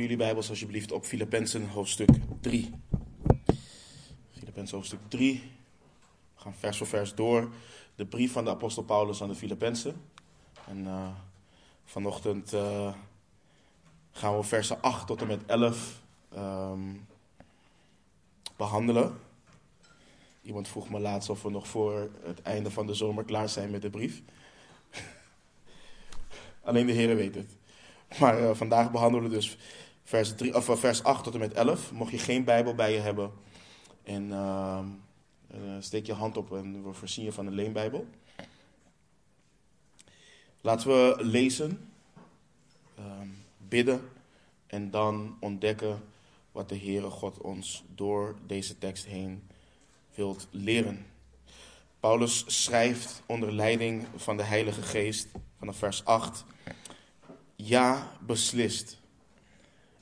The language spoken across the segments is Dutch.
Jullie Bijbels alsjeblieft op Filippenzen hoofdstuk 3. Filippenzen hoofdstuk 3. We gaan vers voor vers door. De brief van de apostel Paulus aan de Filippenzen. En uh, vanochtend uh, gaan we versen 8 tot en met 11 um, behandelen. Iemand vroeg me laatst of we nog voor het einde van de zomer klaar zijn met de brief. Alleen de Heer weet het. Maar uh, vandaag behandelen we dus vers, 3, of, uh, vers 8 tot en met 11. Mocht je geen Bijbel bij je hebben, en, uh, steek je hand op en we voorzien je van een leenbijbel. Laten we lezen, ehm, bidden en dan ontdekken wat de Heere God ons door deze tekst heen wilt leren. Paulus schrijft onder leiding van de Heilige Geest vanaf vers 8. Ja, beslist.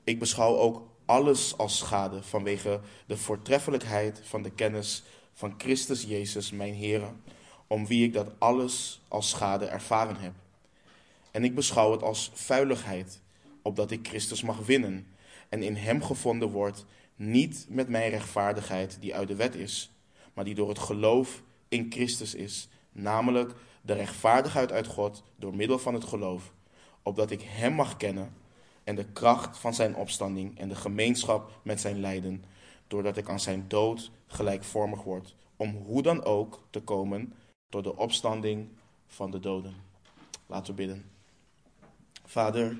Ik beschouw ook alles als schade vanwege de voortreffelijkheid van de kennis van Christus Jezus, mijn Heer, om wie ik dat alles als schade ervaren heb. En ik beschouw het als vuiligheid, opdat ik Christus mag winnen en in Hem gevonden word, niet met mijn rechtvaardigheid die uit de wet is, maar die door het geloof in Christus is, namelijk de rechtvaardigheid uit God door middel van het geloof opdat ik Hem mag kennen en de kracht van Zijn opstanding en de gemeenschap met Zijn lijden, doordat ik aan Zijn dood gelijkvormig word, om hoe dan ook te komen tot de opstanding van de doden. Laten we bidden. Vader,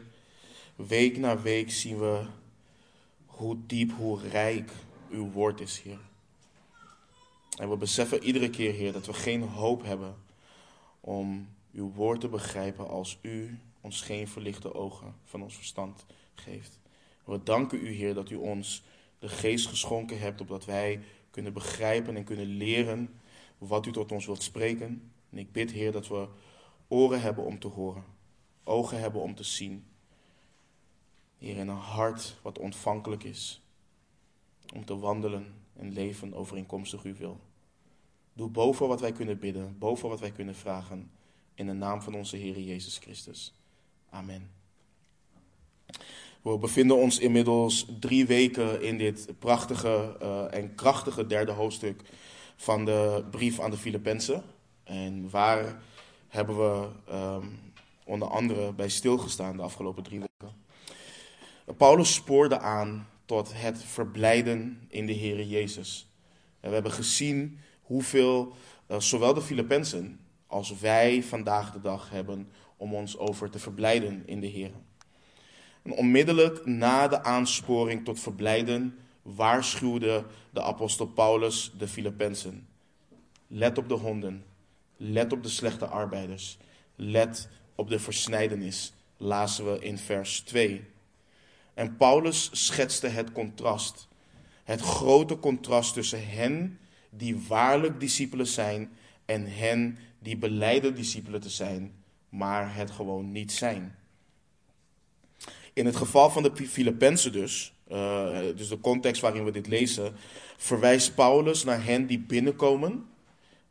week na week zien we hoe diep, hoe rijk uw woord is, Heer. En we beseffen iedere keer, Heer, dat we geen hoop hebben om uw woord te begrijpen als u ons geen verlichte ogen van ons verstand geeft. We danken u, Heer, dat u ons de geest geschonken hebt, opdat wij kunnen begrijpen en kunnen leren wat u tot ons wilt spreken. En ik bid, Heer, dat we oren hebben om te horen, ogen hebben om te zien. Heer, en een hart wat ontvankelijk is om te wandelen en leven overeenkomstig uw wil. Doe boven wat wij kunnen bidden, boven wat wij kunnen vragen, in de naam van onze Heer Jezus Christus. Amen. We bevinden ons inmiddels drie weken in dit prachtige uh, en krachtige derde hoofdstuk van de brief aan de Filippenzen. En waar hebben we um, onder andere bij stilgestaan de afgelopen drie weken. Paulus spoorde aan tot het verblijden in de Heer Jezus. En we hebben gezien hoeveel uh, zowel de Filippenzen als wij vandaag de dag hebben om ons over te verblijden in de Heer. En onmiddellijk na de aansporing tot verblijden waarschuwde de apostel Paulus de Filippenzen. Let op de honden, let op de slechte arbeiders, let op de versnijdenis, lazen we in vers 2. En Paulus schetste het contrast, het grote contrast tussen hen die waarlijk discipelen zijn en hen die beleiden discipelen te zijn, maar het gewoon niet zijn. In het geval van de Filippenzen dus, uh, dus de context waarin we dit lezen, verwijst Paulus naar hen die binnenkomen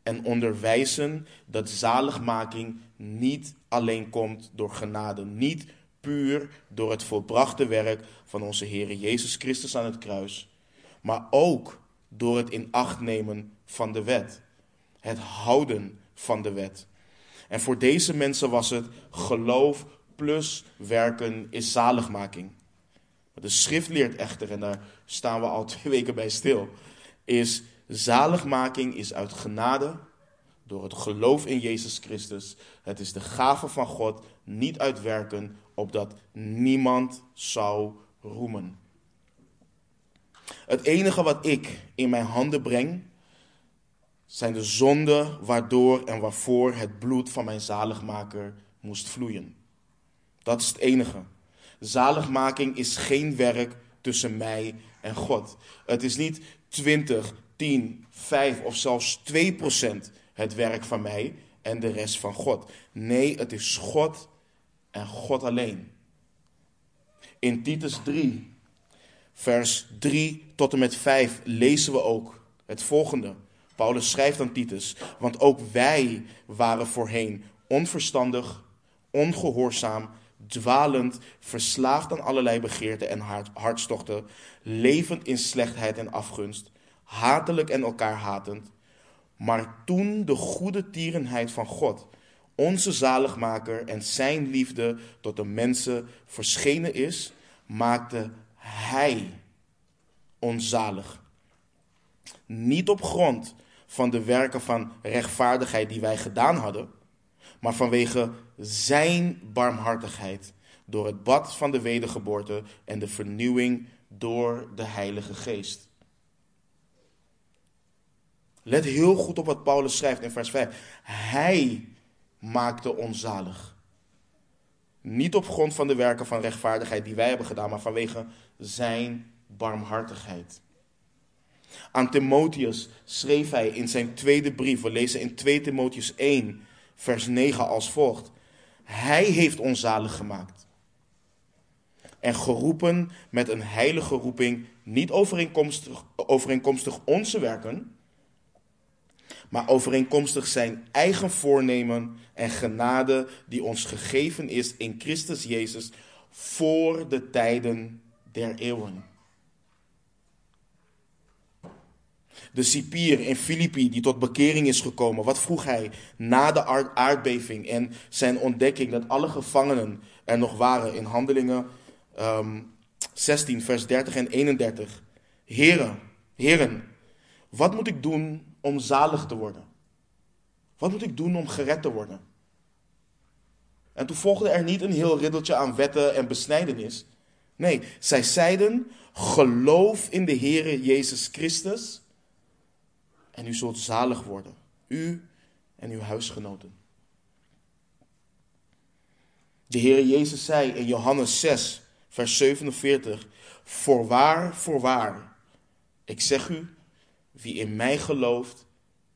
en onderwijzen dat zaligmaking niet alleen komt door genade, niet puur door het volbrachte werk van onze Heer Jezus Christus aan het kruis, maar ook door het in acht nemen van de wet, het houden van de wet. En voor deze mensen was het geloof plus werken is zaligmaking. de schrift leert echter, en daar staan we al twee weken bij stil, is zaligmaking is uit genade door het geloof in Jezus Christus. Het is de gave van God, niet uit werken, opdat niemand zou roemen. Het enige wat ik in mijn handen breng, zijn de zonden waardoor en waarvoor het bloed van mijn zaligmaker moest vloeien. Dat is het enige. Zaligmaking is geen werk tussen mij en God. Het is niet 20, 10, 5 of zelfs 2 procent het werk van mij en de rest van God. Nee, het is God en God alleen. In Titus 3, vers 3 tot en met 5 lezen we ook het volgende. Paulus schrijft aan Titus, want ook wij waren voorheen onverstandig, ongehoorzaam, dwalend, verslaafd aan allerlei begeerten en hartstochten, levend in slechtheid en afgunst, hatelijk en elkaar hatend. Maar toen de goede tierenheid van God, onze zaligmaker en zijn liefde tot de mensen verschenen is, maakte Hij ons zalig. Niet op grond van de werken van rechtvaardigheid die wij gedaan hadden, maar vanwege Zijn barmhartigheid door het bad van de wedergeboorte en de vernieuwing door de Heilige Geest. Let heel goed op wat Paulus schrijft in vers 5. Hij maakte ons zalig. Niet op grond van de werken van rechtvaardigheid die wij hebben gedaan, maar vanwege zijn barmhartigheid. Aan Timotheus schreef hij in zijn tweede brief, we lezen in 2 Timotheus 1, vers 9 als volgt. Hij heeft ons zalig gemaakt. En geroepen met een heilige roeping, niet overeenkomstig, overeenkomstig onze werken, maar overeenkomstig zijn eigen voornemen en genade die ons gegeven is in Christus Jezus voor de tijden der eeuwen. De cipier in Filippi die tot bekering is gekomen, wat vroeg hij na de aardbeving en zijn ontdekking dat alle gevangenen er nog waren in Handelingen 16, ehm, vers 30 en 31. Heren, heren, wat moet ik doen om zalig te worden? Wat moet ik doen om gered te worden? En toen volgde er niet een heel riddeltje aan wetten en besnijdenis. Nee, zij zeiden: geloof in de Heere Jezus Christus en u zult zalig worden, u en uw huisgenoten. De Heer Jezus zei in Johannes 6, vers 47: Voorwaar, voorwaar, ik zeg u, wie in mij gelooft,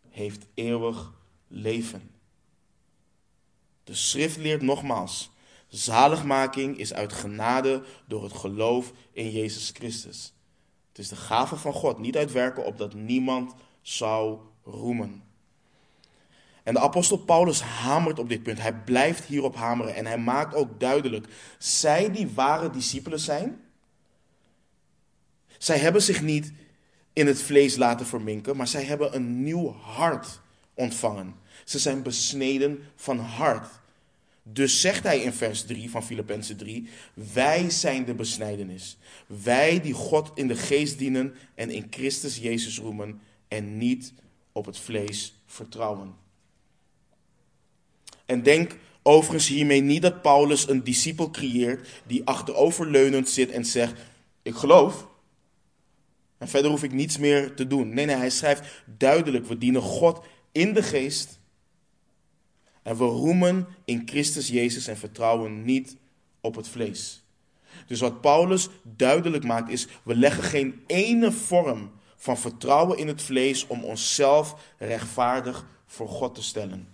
heeft eeuwig leven. De schrift leert nogmaals: zaligmaking is uit genade door het geloof in Jezus Christus. Het is de gave van God, niet uit werken opdat niemand zou roemen. En de apostel Paulus hamert op dit punt. Hij blijft hierop hameren en hij maakt ook duidelijk: zij die ware discipelen zijn, zij hebben zich niet in het vlees laten verminken, maar zij hebben een nieuw hart ontvangen. Ze zijn besneden van hart. Dus zegt hij in vers 3 van Filippenzen 3: Wij zijn de besnijdenis. Wij die God in de geest dienen en in Christus Jezus roemen en niet op het vlees vertrouwen. En denk overigens hiermee niet dat Paulus een discipel creëert die achteroverleunend zit en zegt: Ik geloof. En verder hoef ik niets meer te doen. Nee, nee, hij schrijft duidelijk: we dienen God in de geest. En we roemen in Christus Jezus en vertrouwen niet op het vlees. Dus wat Paulus duidelijk maakt is: we leggen geen ene vorm van vertrouwen in het vlees om onszelf rechtvaardig voor God te stellen.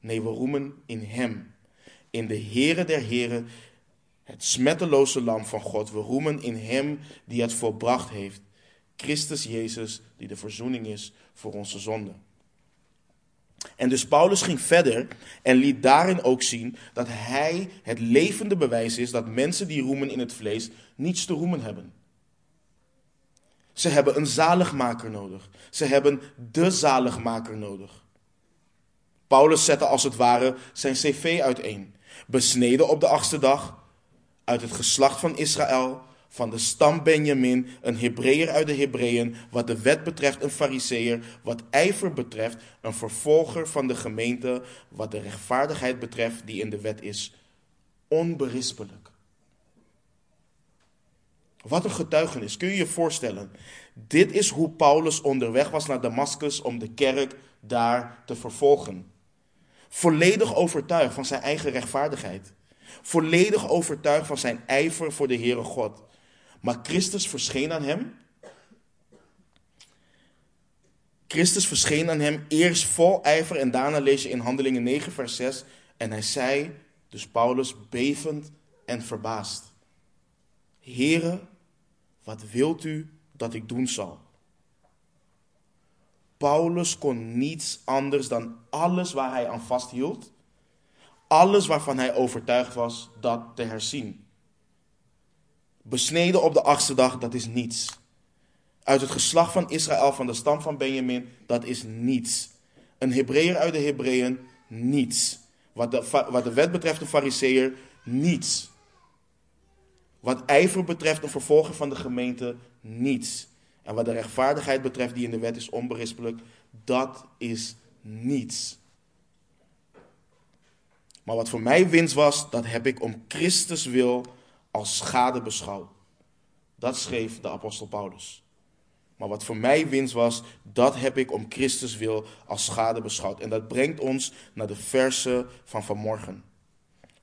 Nee, we roemen in Hem, in de Heere der Heren, het smetteloze lam van God. We roemen in Hem die het volbracht heeft, Christus Jezus, die de verzoening is voor onze zonden. En dus Paulus ging verder en liet daarin ook zien dat hij het levende bewijs is dat mensen die roemen in het vlees niets te roemen hebben. Ze hebben een zaligmaker nodig. Ze hebben de zaligmaker nodig. Paulus zette als het ware zijn cv uiteen. Besneden op de achtste dag, uit het geslacht van Israël, van de stam Benjamin, een Hebreeër uit de Hebreeën, wat de wet betreft een Fariseer, wat ijver betreft een vervolger van de gemeente, wat de rechtvaardigheid betreft die in de wet is, onberispelijk. Wat een getuigenis, kun je je voorstellen? Dit is hoe Paulus onderweg was naar Damascus om de kerk daar te vervolgen. Volledig overtuigd van zijn eigen rechtvaardigheid. Volledig overtuigd van zijn ijver voor de Heere God. Maar Christus verscheen aan hem. Christus verscheen aan hem eerst vol ijver en daarna lees je in Handelingen 9 vers 6. En hij zei, dus Paulus, bevend en verbaasd. Heere, wat wilt u dat ik doen zal? Paulus kon niets anders dan alles waar hij aan vasthield, alles waarvan hij overtuigd was dat te herzien. Besneden op de achtste dag, dat is niets. Uit het geslacht van Israël, van de stam van Benjamin, dat is niets. Een Hebreeër uit de Hebreeën, niets. Wat de, wat de wet betreft, een Fariseer, niets. Wat ijver betreft, een vervolger van de gemeente, niets. En wat de rechtvaardigheid betreft, die in de wet is onberispelijk, dat is niets. Maar wat voor mij winst was, dat heb ik om Christus wil als schade beschouwd. Dat schreef de apostel Paulus. Maar wat voor mij winst was, dat heb ik om Christus wil als schade beschouwd. En dat brengt ons naar de versen van vanmorgen.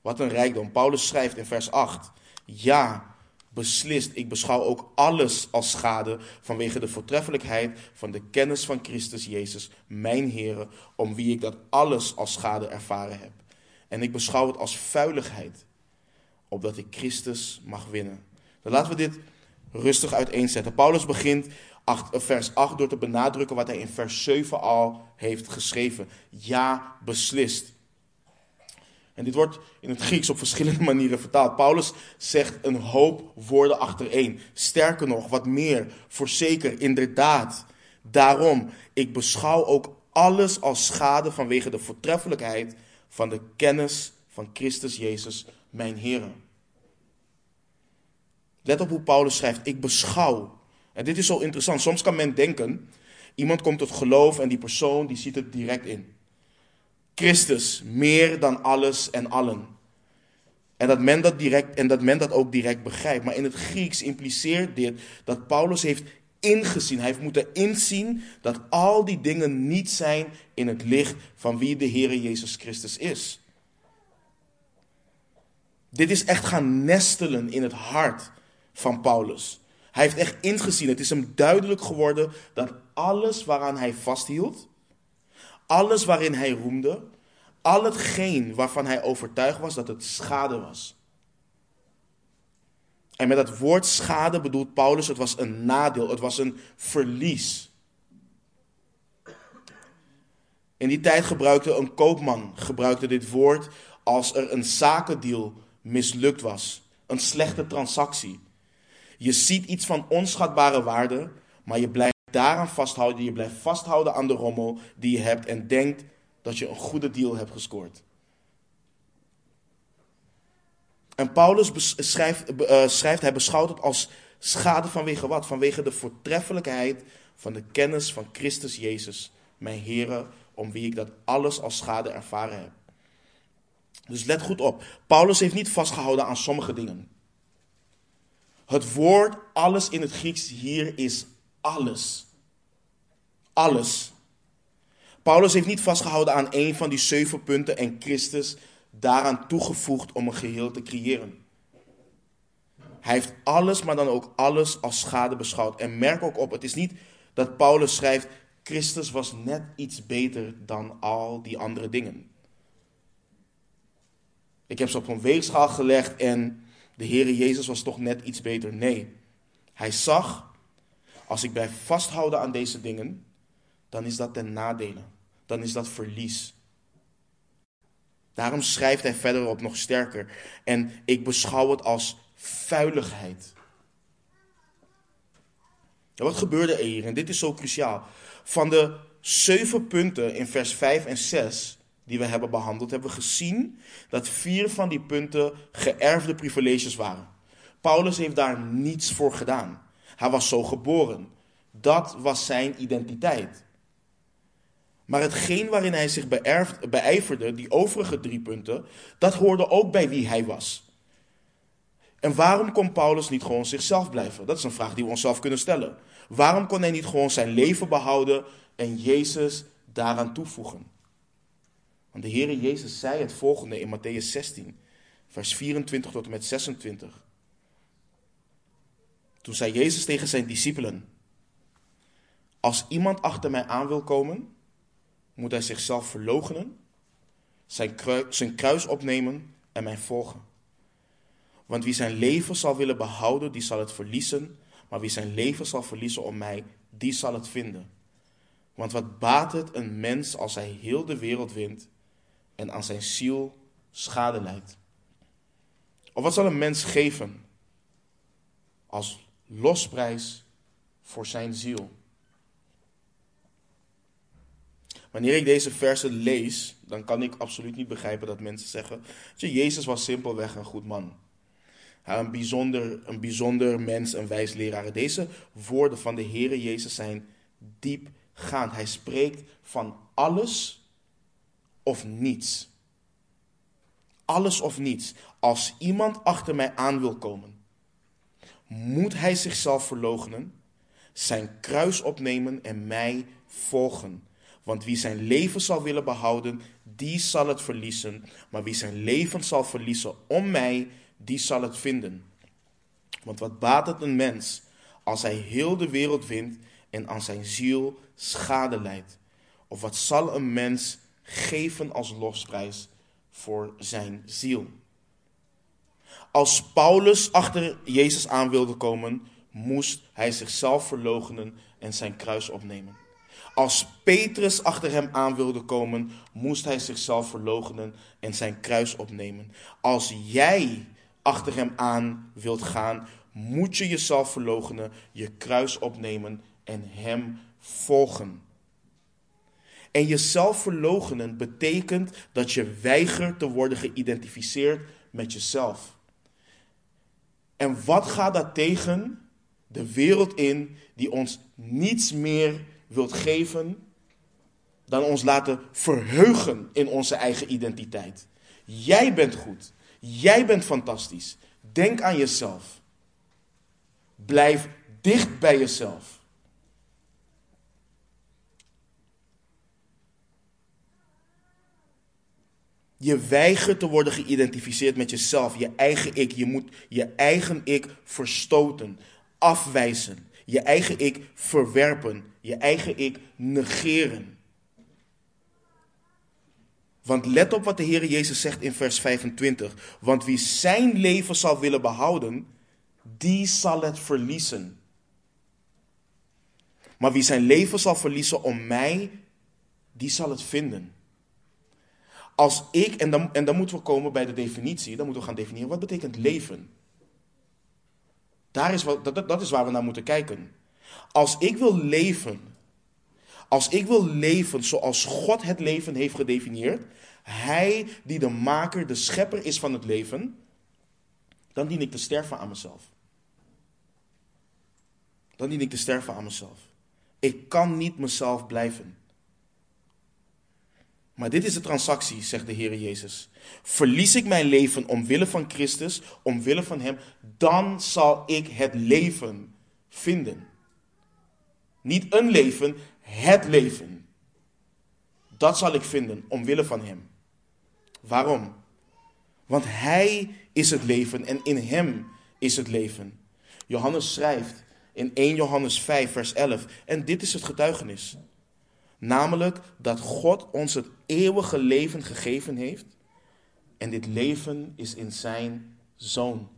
Wat een rijkdom. Paulus schrijft in vers 8. Ja, beslist, ik beschouw ook alles als schade vanwege de voortreffelijkheid van de kennis van Christus Jezus, mijn Heer, om wie ik dat alles als schade ervaren heb. En ik beschouw het als vuiligheid, opdat ik Christus mag winnen. Dan laten we dit rustig uiteenzetten. Paulus begint vers 8 door te benadrukken wat hij in vers 7 al heeft geschreven. Ja, beslist. En dit wordt in het Grieks op verschillende manieren vertaald. Paulus zegt een hoop woorden achtereen. Sterker nog, wat meer, voorzeker, inderdaad. Daarom, ik beschouw ook alles als schade vanwege de voortreffelijkheid van de kennis van Christus Jezus, mijn Heer. Let op hoe Paulus schrijft, ik beschouw. En dit is zo interessant. Soms kan men denken, iemand komt tot geloof en die persoon die ziet het direct in. Christus, meer dan alles en allen. En dat, men dat direct, en dat men dat ook direct begrijpt. Maar in het Grieks impliceert dit dat Paulus heeft ingezien, hij heeft moeten inzien dat al die dingen niet zijn in het licht van wie de Heer Jezus Christus is. Dit is echt gaan nestelen in het hart van Paulus. Hij heeft echt ingezien, het is hem duidelijk geworden dat alles waaraan hij vasthield, alles waarin hij roemde, al hetgeen waarvan hij overtuigd was dat het schade was. En met dat woord schade bedoelt Paulus, het was een nadeel, het was een verlies. In die tijd gebruikte een koopman gebruikte dit woord als er een zakendeal mislukt was, een slechte transactie. Je ziet iets van onschatbare waarde, maar je blijft daaraan vasthouden. Je blijft vasthouden aan de rommel die je hebt en denkt dat je een goede deal hebt gescoord. En Paulus schrijft, uh, schrijft, hij beschouwt het als schade vanwege wat? Vanwege de voortreffelijkheid van de kennis van Christus Jezus, mijn Heer, om wie ik dat alles als schade ervaren heb. Dus let goed op. Paulus heeft niet vastgehouden aan sommige dingen. Het woord alles in het Grieks hier is alles. Alles. Paulus heeft niet vastgehouden aan één van die zeven punten en Christus daaraan toegevoegd om een geheel te creëren. Hij heeft alles, maar dan ook alles als schade beschouwd. En merk ook op, het is niet dat Paulus schrijft, Christus was net iets beter dan al die andere dingen. Ik heb ze op een weegschaal gelegd en de Heere Jezus was toch net iets beter. Nee, hij zag, als ik blijf vasthouden aan deze dingen, dan is dat ten nadele. Dan is dat verlies. Daarom schrijft hij verderop nog sterker. En ik beschouw het als vuiligheid. wat gebeurde er hier? En dit is zo cruciaal. Van de zeven punten in vers 5 en 6 die we hebben behandeld, hebben we gezien dat vier van die punten geërfde privileges waren. Paulus heeft daar niets voor gedaan. Hij was zo geboren. Dat was zijn identiteit. Maar hetgeen waarin hij zich beërfd, beijverde, die overige drie punten, dat hoorde ook bij wie hij was. En waarom kon Paulus niet gewoon zichzelf blijven? Dat is een vraag die we onszelf kunnen stellen. Waarom kon hij niet gewoon zijn leven behouden en Jezus daaraan toevoegen? Want de Heere Jezus zei het volgende in Matthäus 16, vers 24 tot en met 26. Toen zei Jezus tegen zijn discipelen: Als iemand achter mij aan wil komen, moet hij zichzelf verloochenen, zijn, kruis, opnemen en mij volgen. Want wie zijn leven zal willen behouden, die zal het verliezen. Maar wie zijn leven zal verliezen om mij, die zal het vinden. Want wat baat het een mens als hij heel de wereld wint en aan zijn ziel schade leidt? Of wat zal een mens geven als losprijs voor zijn ziel? Wanneer ik deze versen lees, dan kan ik absoluut niet begrijpen dat mensen zeggen: je, Jezus was simpelweg een goed man. Een bijzonder, een bijzonder mens, een wijs leraar. Deze woorden van de Heere Jezus zijn diepgaand. Hij spreekt van alles of niets. Alles of niets. Als iemand achter mij aan wil komen, moet hij zichzelf verloochenen, zijn kruis opnemen en mij volgen. Want wie zijn leven zal willen behouden, die zal het verliezen. Maar wie zijn leven zal verliezen om mij, die zal het vinden. Want wat baat het een mens als hij heel de wereld wint en aan zijn ziel schade leidt? Of wat zal een mens geven als losprijs voor zijn ziel? Als Paulus achter Jezus aan wilde komen, moest hij zichzelf verloochenen en zijn kruis opnemen. Als Petrus achter hem aan wilde komen, moest hij zichzelf verloochenen en zijn kruis opnemen. Als jij achter hem aan wilt gaan, moet je jezelf verloochenen, je kruis opnemen en hem volgen. En jezelf verloochenen betekent dat je weigert te worden geïdentificeerd met jezelf. En wat gaat dat tegen? De wereld in die ons niets meer wilt geven dan ons laten verheugen in onze eigen identiteit. Jij bent goed. Jij bent fantastisch. Denk aan jezelf. Blijf dicht bij jezelf. Je weigert te worden geïdentificeerd met jezelf, je eigen ik. Je moet je eigen ik verstoten, afwijzen. Je eigen ik verwerpen, je eigen ik negeren. Want let op wat de Heer Jezus zegt in vers 25. Want wie zijn leven zal willen behouden, die zal het verliezen. Maar wie zijn leven zal verliezen om mij, die zal het vinden. Als ik, en dan, en dan moeten we komen bij de definitie, dan moeten we gaan definiëren wat betekent leven. Daar is wat, dat, dat is waar we naar moeten kijken. Als ik wil leven, als ik wil leven zoals God het leven heeft gedefinieerd, Hij die de maker, de schepper is van het leven, dan dien ik te sterven aan mezelf. Dan dien ik te sterven aan mezelf. Ik kan niet mezelf blijven. Maar dit is de transactie, zegt de Heer Jezus. Verlies ik mijn leven omwille van Christus, omwille van Hem, dan zal ik het leven vinden. Niet een leven, het leven. Dat zal ik vinden omwille van Hem. Waarom? Want Hij is het leven en in Hem is het leven. Johannes schrijft in 1 Johannes 5, vers 11. En dit is het getuigenis. Namelijk dat God ons het eeuwige leven gegeven heeft. En dit leven is in zijn zoon.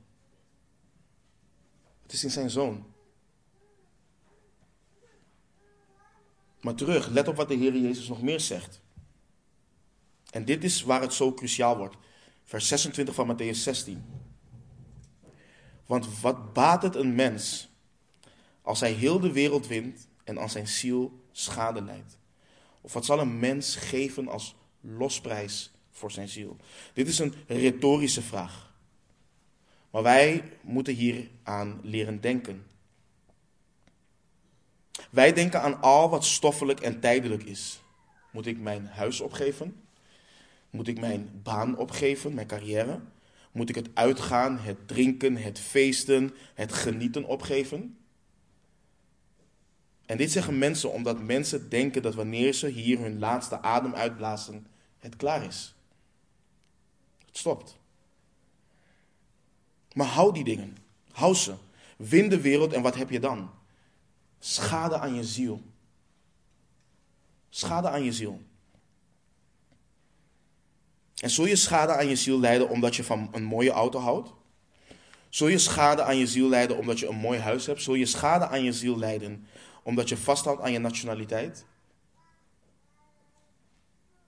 Het is in zijn zoon. Maar terug, let op wat de Heer Jezus nog meer zegt. En dit is waar het zo cruciaal wordt. Vers 26 van Matthäus 16. Want wat baat het een mens als hij heel de wereld wint en aan zijn ziel schade leidt? Of wat zal een mens geven als losprijs voor zijn ziel? Dit is een retorische vraag. Maar wij moeten hier aan leren denken. Wij denken aan al wat stoffelijk en tijdelijk is. Moet ik mijn huis opgeven? Moet ik mijn baan opgeven, mijn carrière? Moet ik het uitgaan, het drinken, het feesten, het genieten opgeven? En dit zeggen mensen omdat mensen denken dat wanneer ze hier hun laatste adem uitblazen, het klaar is. Het stopt. Maar hou die dingen. Hou ze. Win de wereld en wat heb je dan? Schade aan je ziel. Schade aan je ziel. En zul je schade aan je ziel leiden omdat je van een mooie auto houdt? Zul je schade aan je ziel leiden omdat je een mooi huis hebt? Zul je schade aan je ziel leiden omdat je vasthoudt aan je nationaliteit?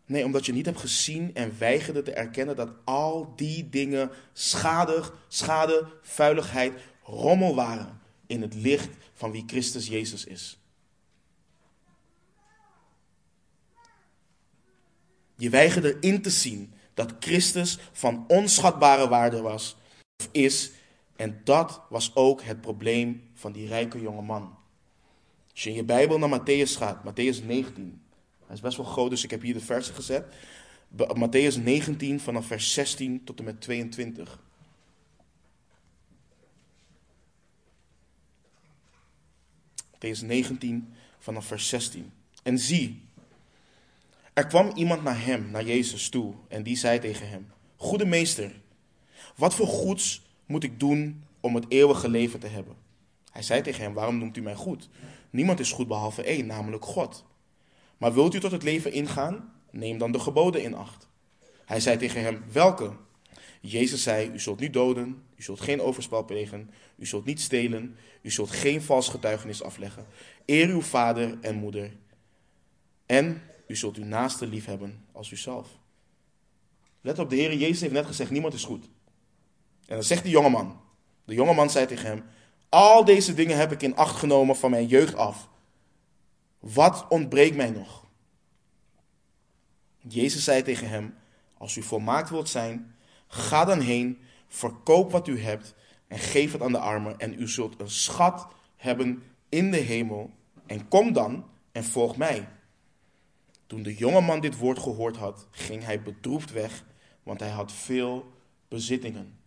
Nee, omdat je niet hebt gezien en weigerde te erkennen dat al die dingen schadig, schade, vuiligheid, rommel waren in het licht van wie Christus Jezus is. Je weigerde in te zien dat Christus van onschatbare waarde was of is. En dat was ook het probleem van die rijke jonge man. Als je in je Bijbel naar Matthäus gaat, Matthäus 19. Hij is best wel groot, dus ik heb hier de versen gezet. Matthäus 19 vanaf vers 16 tot en met 22. Matthäus 19 vanaf vers 16. En zie, er kwam iemand naar hem, naar Jezus toe, en die zei tegen hem: Goede meester, wat voor goeds moet ik doen om het eeuwige leven te hebben? Hij zei tegen hem: Waarom noemt u mij goed? Niemand is goed behalve één, namelijk God. Maar wilt u tot het leven ingaan? Neem dan de geboden in acht. Hij zei tegen hem: Welke? Jezus zei: U zult niet doden, u zult geen overspel plegen, u zult niet stelen, u zult geen vals getuigenis afleggen. Eer uw vader en moeder. En u zult uw naaste lief hebben als uzelf. Let op, de Heer Jezus heeft net gezegd: niemand is goed. En dan zegt de jongeman. De jongeman zei tegen hem: Al deze dingen heb ik in acht genomen van mijn jeugd af. Wat ontbreekt mij nog? Jezus zei tegen hem: Als u volmaakt wilt zijn, ga dan heen, verkoop wat u hebt en geef het aan de armen. En u zult een schat hebben in de hemel. En kom dan en volg mij. Toen de jonge man dit woord gehoord had, ging hij bedroefd weg, want hij had veel bezittingen.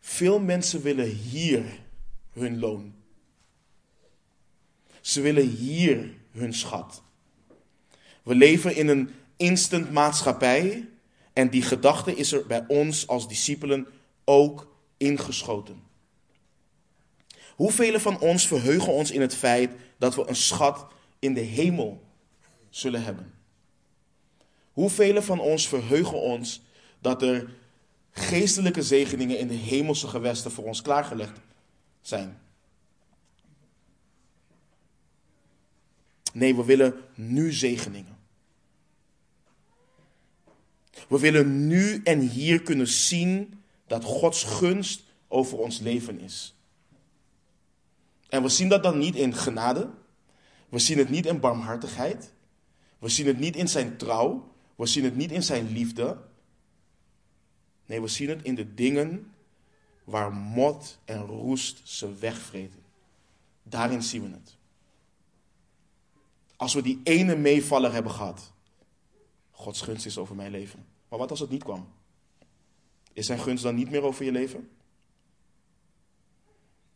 Veel mensen willen hier hun loon. Ze willen hier hun schat. We leven in een instant maatschappij en die gedachte is er bij ons als discipelen ook ingeschoten. Hoeveel van ons verheugen ons in het feit dat we een schat in de hemel zullen hebben. Hoeveel van ons verheugen ons dat er geestelijke zegeningen in de hemelse gewesten voor ons klaargelegd zijn? Nee, we willen nu zegeningen. We willen nu en hier kunnen zien dat Gods gunst over ons leven is. En we zien dat dan niet in genade, we zien het niet in barmhartigheid. We zien het niet in zijn trouw. We zien het niet in zijn liefde. Nee, we zien het in de dingen waar mot en roest ze wegvreten. Daarin zien we het. Als we die ene meevaller hebben gehad. Gods gunst is over mijn leven. Maar wat als het niet kwam? Is zijn gunst dan niet meer over je leven?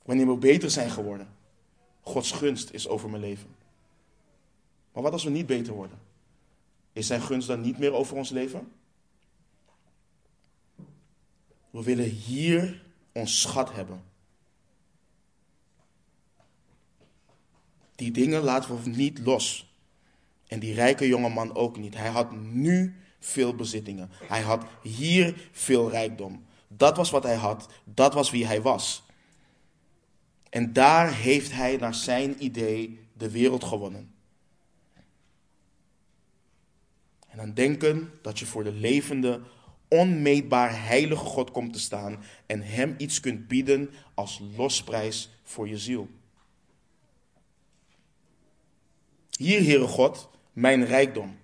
Wanneer we beter zijn geworden. Gods gunst is over mijn leven. Maar wat als we niet beter worden? Is zijn gunst dan niet meer over ons leven? We willen hier ons schat hebben. Die dingen laten we niet los. En die rijke jongeman ook niet. Hij had nu veel bezittingen. Hij had hier veel rijkdom. Dat was wat hij had. Dat was wie hij was. En daar heeft hij naar zijn idee de wereld gewonnen. En dan denken dat je voor de levende, onmeetbaar heilige God komt te staan en Hem iets kunt bieden als losprijs voor je ziel. Hier, Heere God, mijn rijkdom.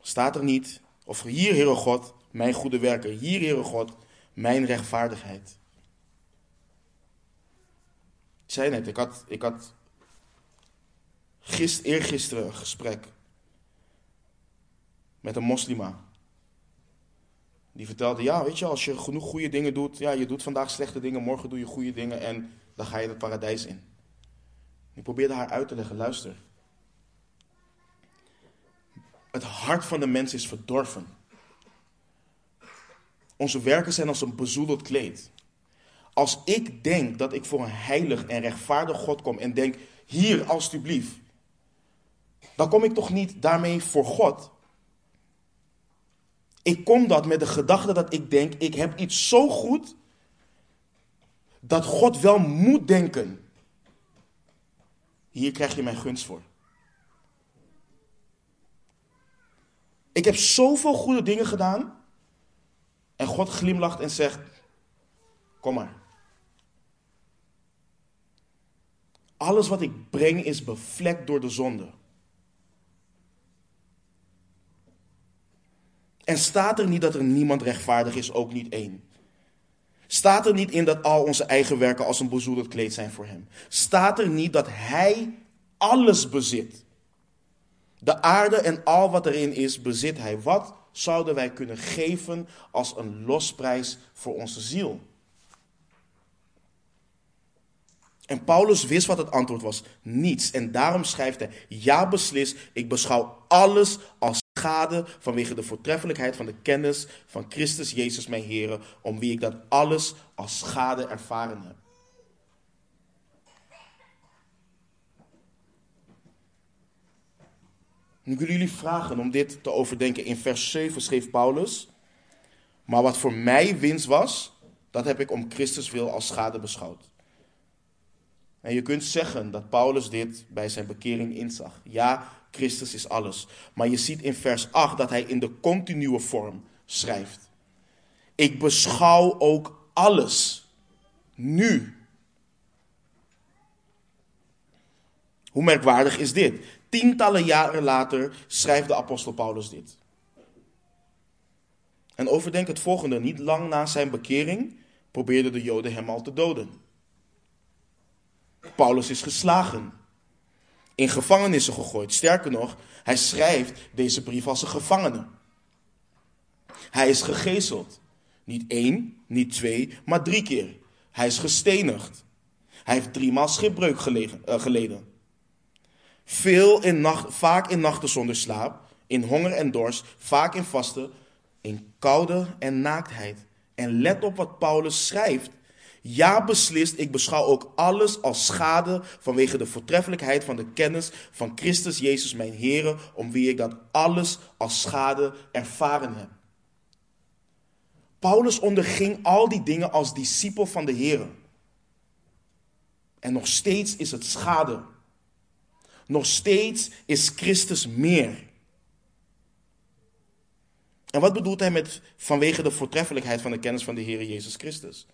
Staat er niet, of hier, Heere God, mijn goede werken. Hier, Heere God, mijn rechtvaardigheid. Ik zei net, ik had, ik had Gist, eergisteren een gesprek met een moslima. Die vertelde, ja, weet je, als je genoeg goede dingen doet, ja, je doet vandaag slechte dingen, morgen doe je goede dingen en dan ga je het paradijs in. Ik probeerde haar uit te leggen, luister. Het hart van de mens is verdorven. Onze werken zijn als een bezoedeld kleed. Als ik denk dat ik voor een heilig en rechtvaardig God kom en denk, hier alstublieft, dan kom ik toch niet daarmee voor God. Ik kom dat met de gedachte dat ik denk, ik heb iets zo goed dat God wel moet denken. Hier krijg je mijn gunst voor. Ik heb zoveel goede dingen gedaan. En God glimlacht en zegt: Kom maar. Alles wat ik breng is bevlekt door de zonde. En staat er niet dat er niemand rechtvaardig is, ook niet één. Staat er niet in dat al onze eigen werken als een bezoedeld kleed zijn voor hem. Staat er niet dat hij alles bezit. De aarde en al wat erin is, bezit hij. Wat zouden wij kunnen geven als een losprijs voor onze ziel? En Paulus wist wat het antwoord was: niets. En daarom schrijft hij: Ja, beslis, ik beschouw alles als schade vanwege de voortreffelijkheid van de kennis van Christus Jezus, mijn Heer, om wie ik dat alles als schade ervaren heb. Nu wil jullie vragen om dit te overdenken. In vers 7 schreef Paulus: Maar wat voor mij winst was, dat heb ik om Christus wil als schade beschouwd. En je kunt zeggen dat Paulus dit bij zijn bekering inzag. Ja, Christus is alles. Maar je ziet in vers 8 dat hij in de continue vorm schrijft. Ik beschouw ook alles. Nu. Hoe merkwaardig is dit? Tientallen jaren later schrijft de apostel Paulus dit. En overdenk het volgende: niet lang na zijn bekering probeerden de Joden hem al te doden. Paulus is geslagen, in gevangenissen gegooid. Sterker nog, hij schrijft deze brief als een gevangene. Hij is gegezeld. Niet één, niet twee, maar drie keer. Hij is gestenigd. Hij heeft driemaal schipbreuk eh, geleden. Veel in nacht, vaak in nachten zonder slaap, in honger en dorst, vaak in vasten, in koude en naaktheid. En let op wat Paulus schrijft. Ja, beslist, ik beschouw ook alles als schade vanwege de voortreffelijkheid van de kennis van Christus Jezus, mijn Heer, om wie ik dat alles als schade ervaren heb. Paulus onderging al die dingen als discipel van de Heer. En nog steeds is het schade. Nog steeds is Christus meer. En wat bedoelt hij met vanwege de voortreffelijkheid van de kennis van de Heer Jezus Christus?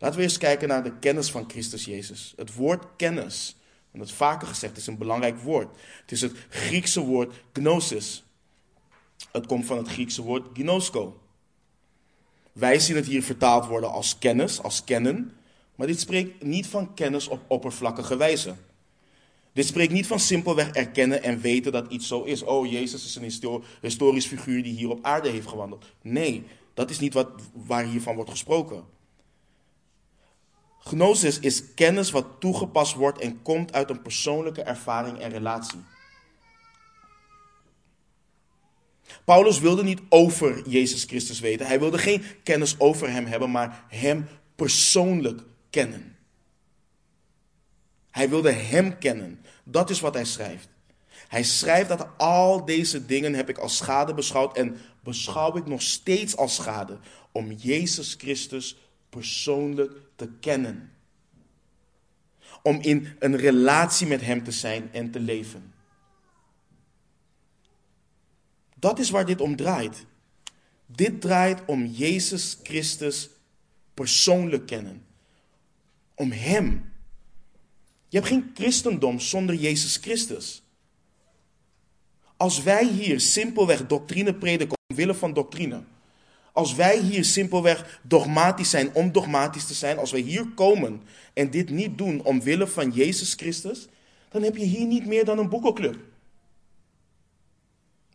Laten we eens kijken naar de kennis van Christus Jezus. Het woord kennis, en dat is vaker gezegd, is een belangrijk woord. Het is het Griekse woord gnosis. Het komt van het Griekse woord gnosko. Wij zien het hier vertaald worden als kennis, als kennen. Maar dit spreekt niet van kennis op oppervlakkige wijze. Dit spreekt niet van simpelweg erkennen en weten dat iets zo is. Oh, Jezus is een historisch figuur die hier op aarde heeft gewandeld. Nee, dat is niet wat, waar hiervan wordt gesproken. Gnosis is kennis wat toegepast wordt en komt uit een persoonlijke ervaring en relatie. Paulus wilde niet over Jezus Christus weten. Hij wilde geen kennis over hem hebben, maar hem persoonlijk kennen. Hij wilde hem kennen. Dat is wat hij schrijft. Hij schrijft dat al deze dingen heb ik als schade beschouwd en beschouw ik nog steeds als schade om Jezus Christus persoonlijk te kennen. Om in een relatie met Hem te zijn en te leven. Dat is waar dit om draait. Dit draait om Jezus Christus persoonlijk kennen. Om Hem. Je hebt geen christendom zonder Jezus Christus. Als wij hier simpelweg doctrine prediken omwille van doctrine, als wij hier simpelweg dogmatisch zijn om dogmatisch te zijn, als wij hier komen en dit niet doen omwille van Jezus Christus, dan heb je hier niet meer dan een boekenclub.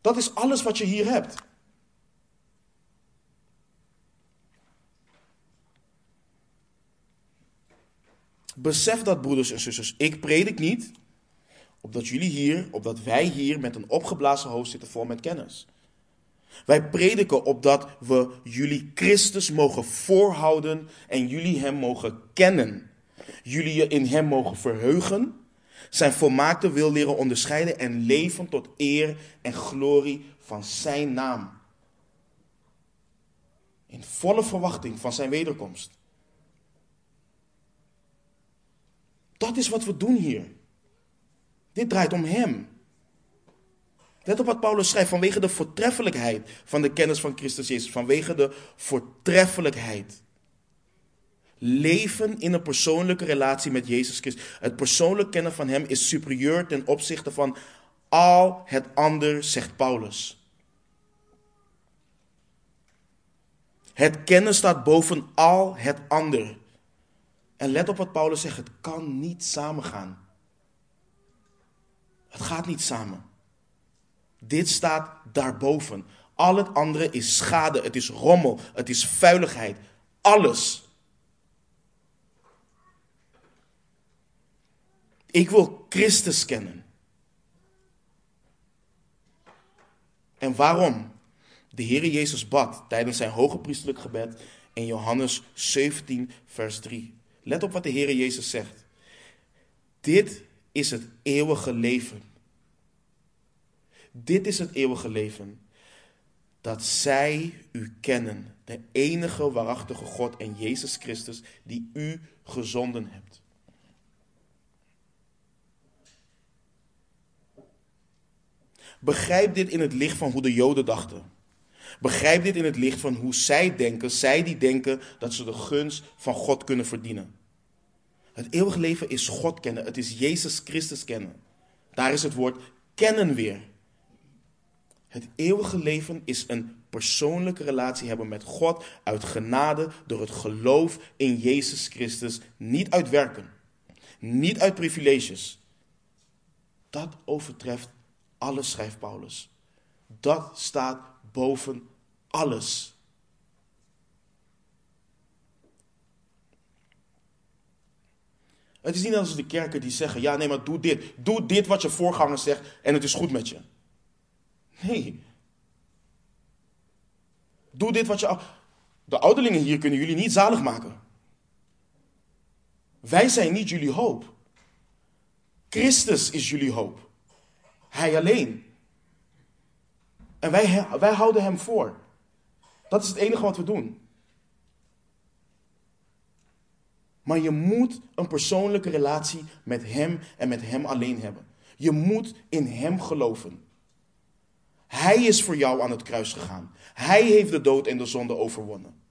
Dat is alles wat je hier hebt. Besef dat, broeders en zusters, ik predik niet opdat jullie hier, opdat wij hier met een opgeblazen hoofd zitten vol met kennis. Wij prediken opdat we jullie Christus mogen voorhouden en jullie Hem mogen kennen. Jullie je in Hem mogen verheugen, zijn volmaakte wil leren onderscheiden en leven tot eer en glorie van Zijn naam. In volle verwachting van Zijn wederkomst. Dat is wat we doen hier. Dit draait om Hem. Let op wat Paulus schrijft, vanwege de voortreffelijkheid van de kennis van Christus Jezus, vanwege de voortreffelijkheid. Leven in een persoonlijke relatie met Jezus Christus. Het persoonlijk kennen van Hem is superieur ten opzichte van al het ander, zegt Paulus. Het kennen staat boven al het ander. En let op wat Paulus zegt, het kan niet samengaan. Het gaat niet samen. Dit staat daarboven. Al het andere is schade, het is rommel, het is vuiligheid. Alles. Ik wil Christus kennen. En waarom? De Heer Jezus bad tijdens zijn hoge priestelijk gebed in Johannes 17, vers 3. Let op wat de Heer Jezus zegt. Dit is het eeuwige leven. Dit is het eeuwige leven. Dat zij u kennen, de enige waarachtige God en Jezus Christus die u gezonden hebt. Begrijp dit in het licht van hoe de Joden dachten. Begrijp dit in het licht van hoe zij denken, zij die denken dat ze de gunst van God kunnen verdienen. Het eeuwige leven is God kennen, het is Jezus Christus kennen. Daar is het woord kennen weer. Het eeuwige leven is een persoonlijke relatie hebben met God uit genade door het geloof in Jezus Christus, niet uit werken, niet uit privileges. Dat overtreft alles, schrijft Paulus. Dat staat boven alles. Het is niet als de kerken die zeggen: ja, nee, maar doe dit. Doe dit wat je voorganger zegt en het is goed met je. Nee. Doe dit wat je. De ouderlingen hier kunnen jullie niet zalig maken. Wij zijn niet jullie hoop. Christus is jullie hoop. Hij alleen. En wij, wij houden hem voor. Dat is het enige wat we doen. Maar je moet een persoonlijke relatie met hem en met hem alleen hebben. Je moet in hem geloven. Hij is voor jou aan het kruis gegaan. Hij heeft de dood en de zonde overwonnen.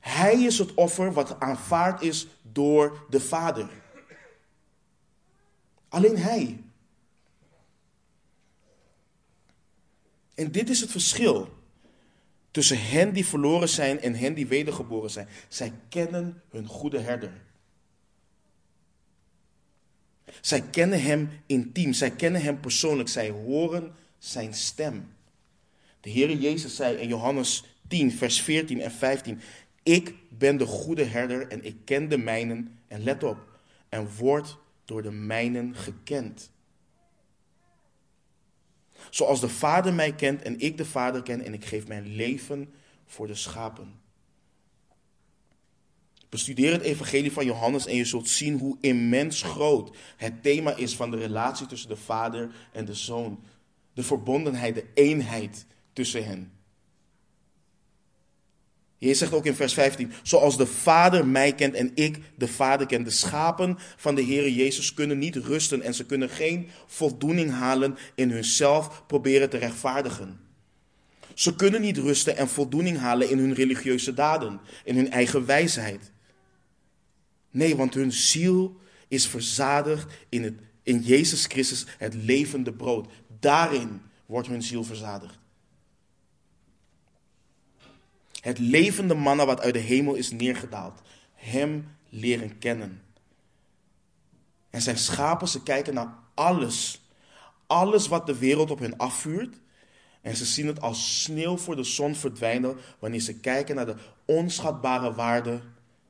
Hij is het offer wat aanvaard is door de Vader. Alleen Hij. En dit is het verschil tussen hen die verloren zijn en hen die wedergeboren zijn. Zij kennen hun goede herder. Zij kennen hem intiem, zij kennen hem persoonlijk, zij horen zijn stem. De Heer Jezus zei in Johannes 10, vers 14 en 15: Ik ben de goede herder en ik ken de mijnen, en let op, en word door de mijnen gekend. Zoals de Vader mij kent en ik de Vader ken en ik geef mijn leven voor de schapen. Bestudeer het evangelie van Johannes en je zult zien hoe immens groot het thema is van de relatie tussen de Vader en de Zoon. De verbondenheid, de eenheid tussen hen. Jezus zegt ook in vers 15, zoals de Vader mij kent en ik de Vader ken. De schapen van de Heer Jezus kunnen niet rusten en ze kunnen geen voldoening halen in hunzelf proberen te rechtvaardigen. Ze kunnen niet rusten en voldoening halen in hun religieuze daden, in hun eigen wijsheid. Nee, want hun ziel is verzadigd in, het, in Jezus Christus, het levende brood. Daarin wordt hun ziel verzadigd. Het levende manna wat uit de hemel is neergedaald. Hem leren kennen. En zijn schapen, ze kijken naar alles. Alles wat de wereld op hen afvuurt. En ze zien het als sneeuw voor de zon verdwijnen wanneer ze kijken naar de onschatbare waarde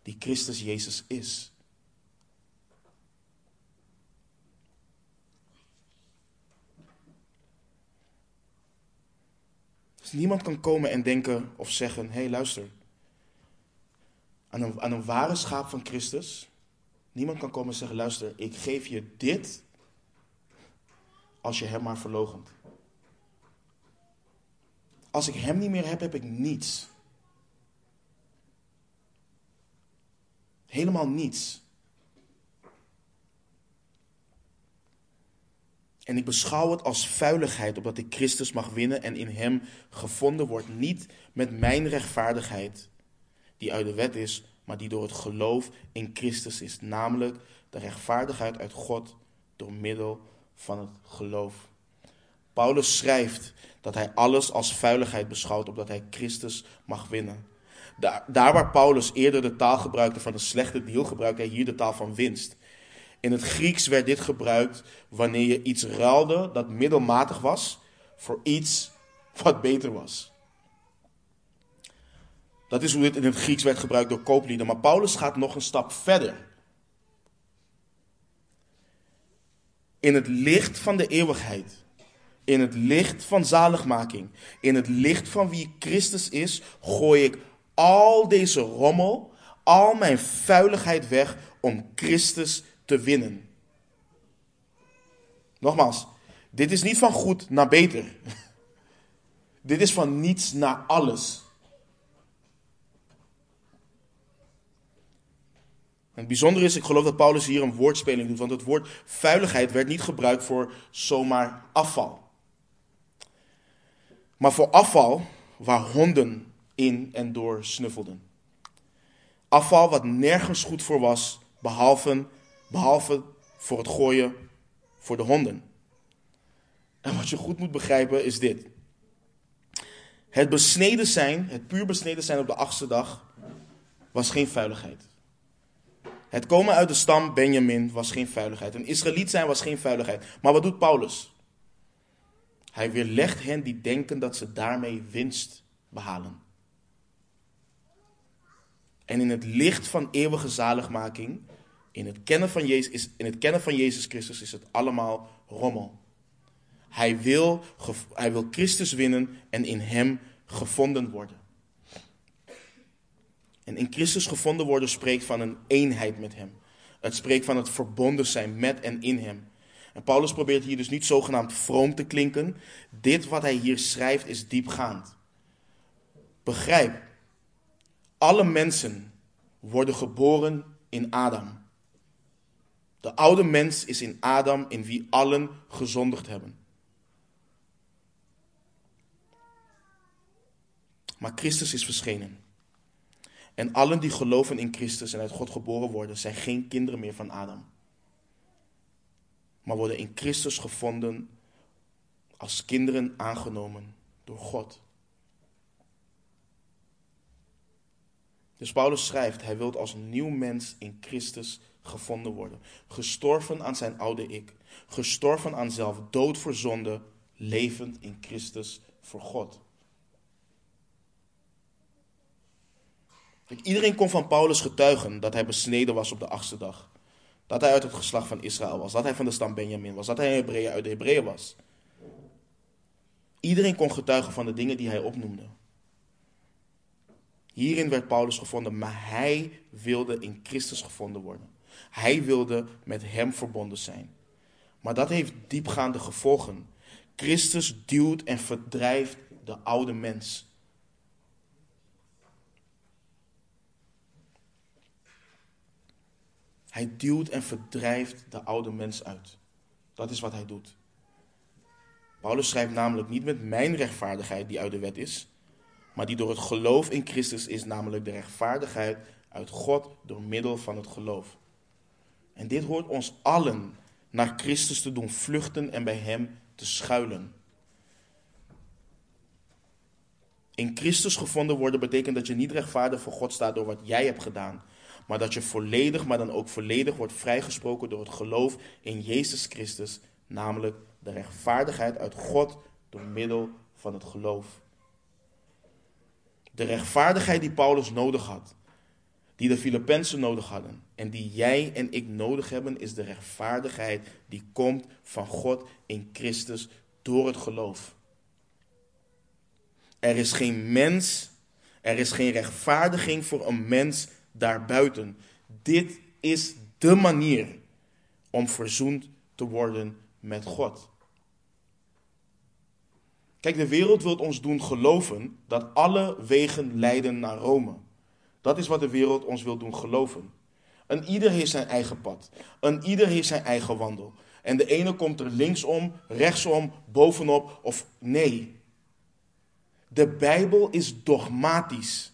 die Christus Jezus is. Dus niemand kan komen en denken of zeggen: hé, hey, luister. Aan een, aan een ware schaap van Christus. Niemand kan komen en zeggen: luister, ik geef je dit. Als je hem maar verlogent. Als ik hem niet meer heb, heb ik niets. Helemaal niets. En ik beschouw het als vuiligheid, opdat ik Christus mag winnen en in Hem gevonden word. Niet met mijn rechtvaardigheid, die uit de wet is, maar die door het geloof in Christus is. Namelijk de rechtvaardigheid uit God door middel van het geloof. Paulus schrijft dat hij alles als vuiligheid beschouwt, opdat hij Christus mag winnen. Daar, waar Paulus eerder de taal gebruikte van een slechte deal, gebruikt hij hier de taal van winst. In het Grieks werd dit gebruikt wanneer je iets ruilde dat middelmatig was voor iets wat beter was. Dat is hoe dit in het Grieks werd gebruikt door kooplieden. Maar Paulus gaat nog een stap verder. In het licht van de eeuwigheid, in het licht van zaligmaking, in het licht van wie Christus is, gooi ik al deze rommel, al mijn vuiligheid weg om Christus te winnen. Nogmaals, dit is niet van goed naar beter. Dit is van niets naar alles. het bijzondere is, ik geloof dat Paulus hier een woordspeling doet, want het woord vuiligheid werd niet gebruikt voor zomaar afval. Maar voor afval waar honden in en door snuffelden. Afval wat nergens goed voor was, behalve Behalve voor het gooien voor de honden. En wat je goed moet begrijpen is dit. Het besneden zijn, het puur besneden zijn op de achtste dag, was geen vuiligheid. Het komen uit de stam Benjamin was geen vuiligheid. Een Israëliet zijn was geen vuiligheid. Maar wat doet Paulus? Hij weerlegt hen die denken dat ze daarmee winst behalen. En in het licht van eeuwige zaligmaking in het, kennen van Jezus, in het kennen van Jezus Christus is het allemaal rommel. Hij wil, hij wil Christus winnen en in Hem gevonden worden. En in Christus gevonden worden spreekt van een eenheid met Hem. Het spreekt van het verbonden zijn met en in Hem. En Paulus probeert hier dus niet zogenaamd vroom te klinken. Dit wat hij hier schrijft is diepgaand. Begrijp, alle mensen worden geboren in Adam. De oude mens is in Adam, in wie allen gezondigd hebben. Maar Christus is verschenen. En allen die geloven in Christus en uit God geboren worden, zijn geen kinderen meer van Adam. Maar worden in Christus gevonden als kinderen aangenomen door God. Dus Paulus schrijft, hij wil als nieuw mens in Christus gevonden worden. Gestorven aan zijn oude ik. Gestorven aan zelf, dood voor zonde, levend in Christus voor God. iedereen kon van Paulus getuigen dat hij besneden was op de achtste dag. Dat hij uit het geslacht van Israël was. Dat hij van de stam Benjamin was. Dat hij een Hebreeën uit de Hebreeën was. Iedereen kon getuigen van de dingen die hij opnoemde. Hierin werd Paulus gevonden, maar hij wilde in Christus gevonden worden. Hij wilde met hem verbonden zijn. Maar dat heeft diepgaande gevolgen. Christus duwt en verdrijft de oude mens. Hij duwt en verdrijft de oude mens uit. Dat is wat hij doet. Paulus schrijft namelijk niet met mijn rechtvaardigheid die uit de wet is, maar die door het geloof in Christus is, namelijk de rechtvaardigheid uit God door middel van het geloof. En dit hoort ons allen naar Christus te doen vluchten en bij Hem te schuilen. In Christus gevonden worden betekent dat je niet rechtvaardig voor God staat door wat jij hebt gedaan, maar dat je volledig, maar dan ook volledig wordt vrijgesproken door het geloof in Jezus Christus, namelijk de rechtvaardigheid uit God door middel van het geloof. De rechtvaardigheid die Paulus nodig had, die de Filippenzen nodig hadden en die jij en ik nodig hebben, is de rechtvaardigheid die komt van God in Christus door het geloof. Er is geen mens, er is geen rechtvaardiging voor een mens daarbuiten. Dit is de manier om verzoend te worden met God. Kijk, de wereld wil ons doen geloven dat alle wegen leiden naar Rome. Dat is wat de wereld ons wil doen geloven. Een ieder heeft zijn eigen pad. Een ieder heeft zijn eigen wandel. En de ene komt er linksom, rechtsom, bovenop of nee. De Bijbel is dogmatisch.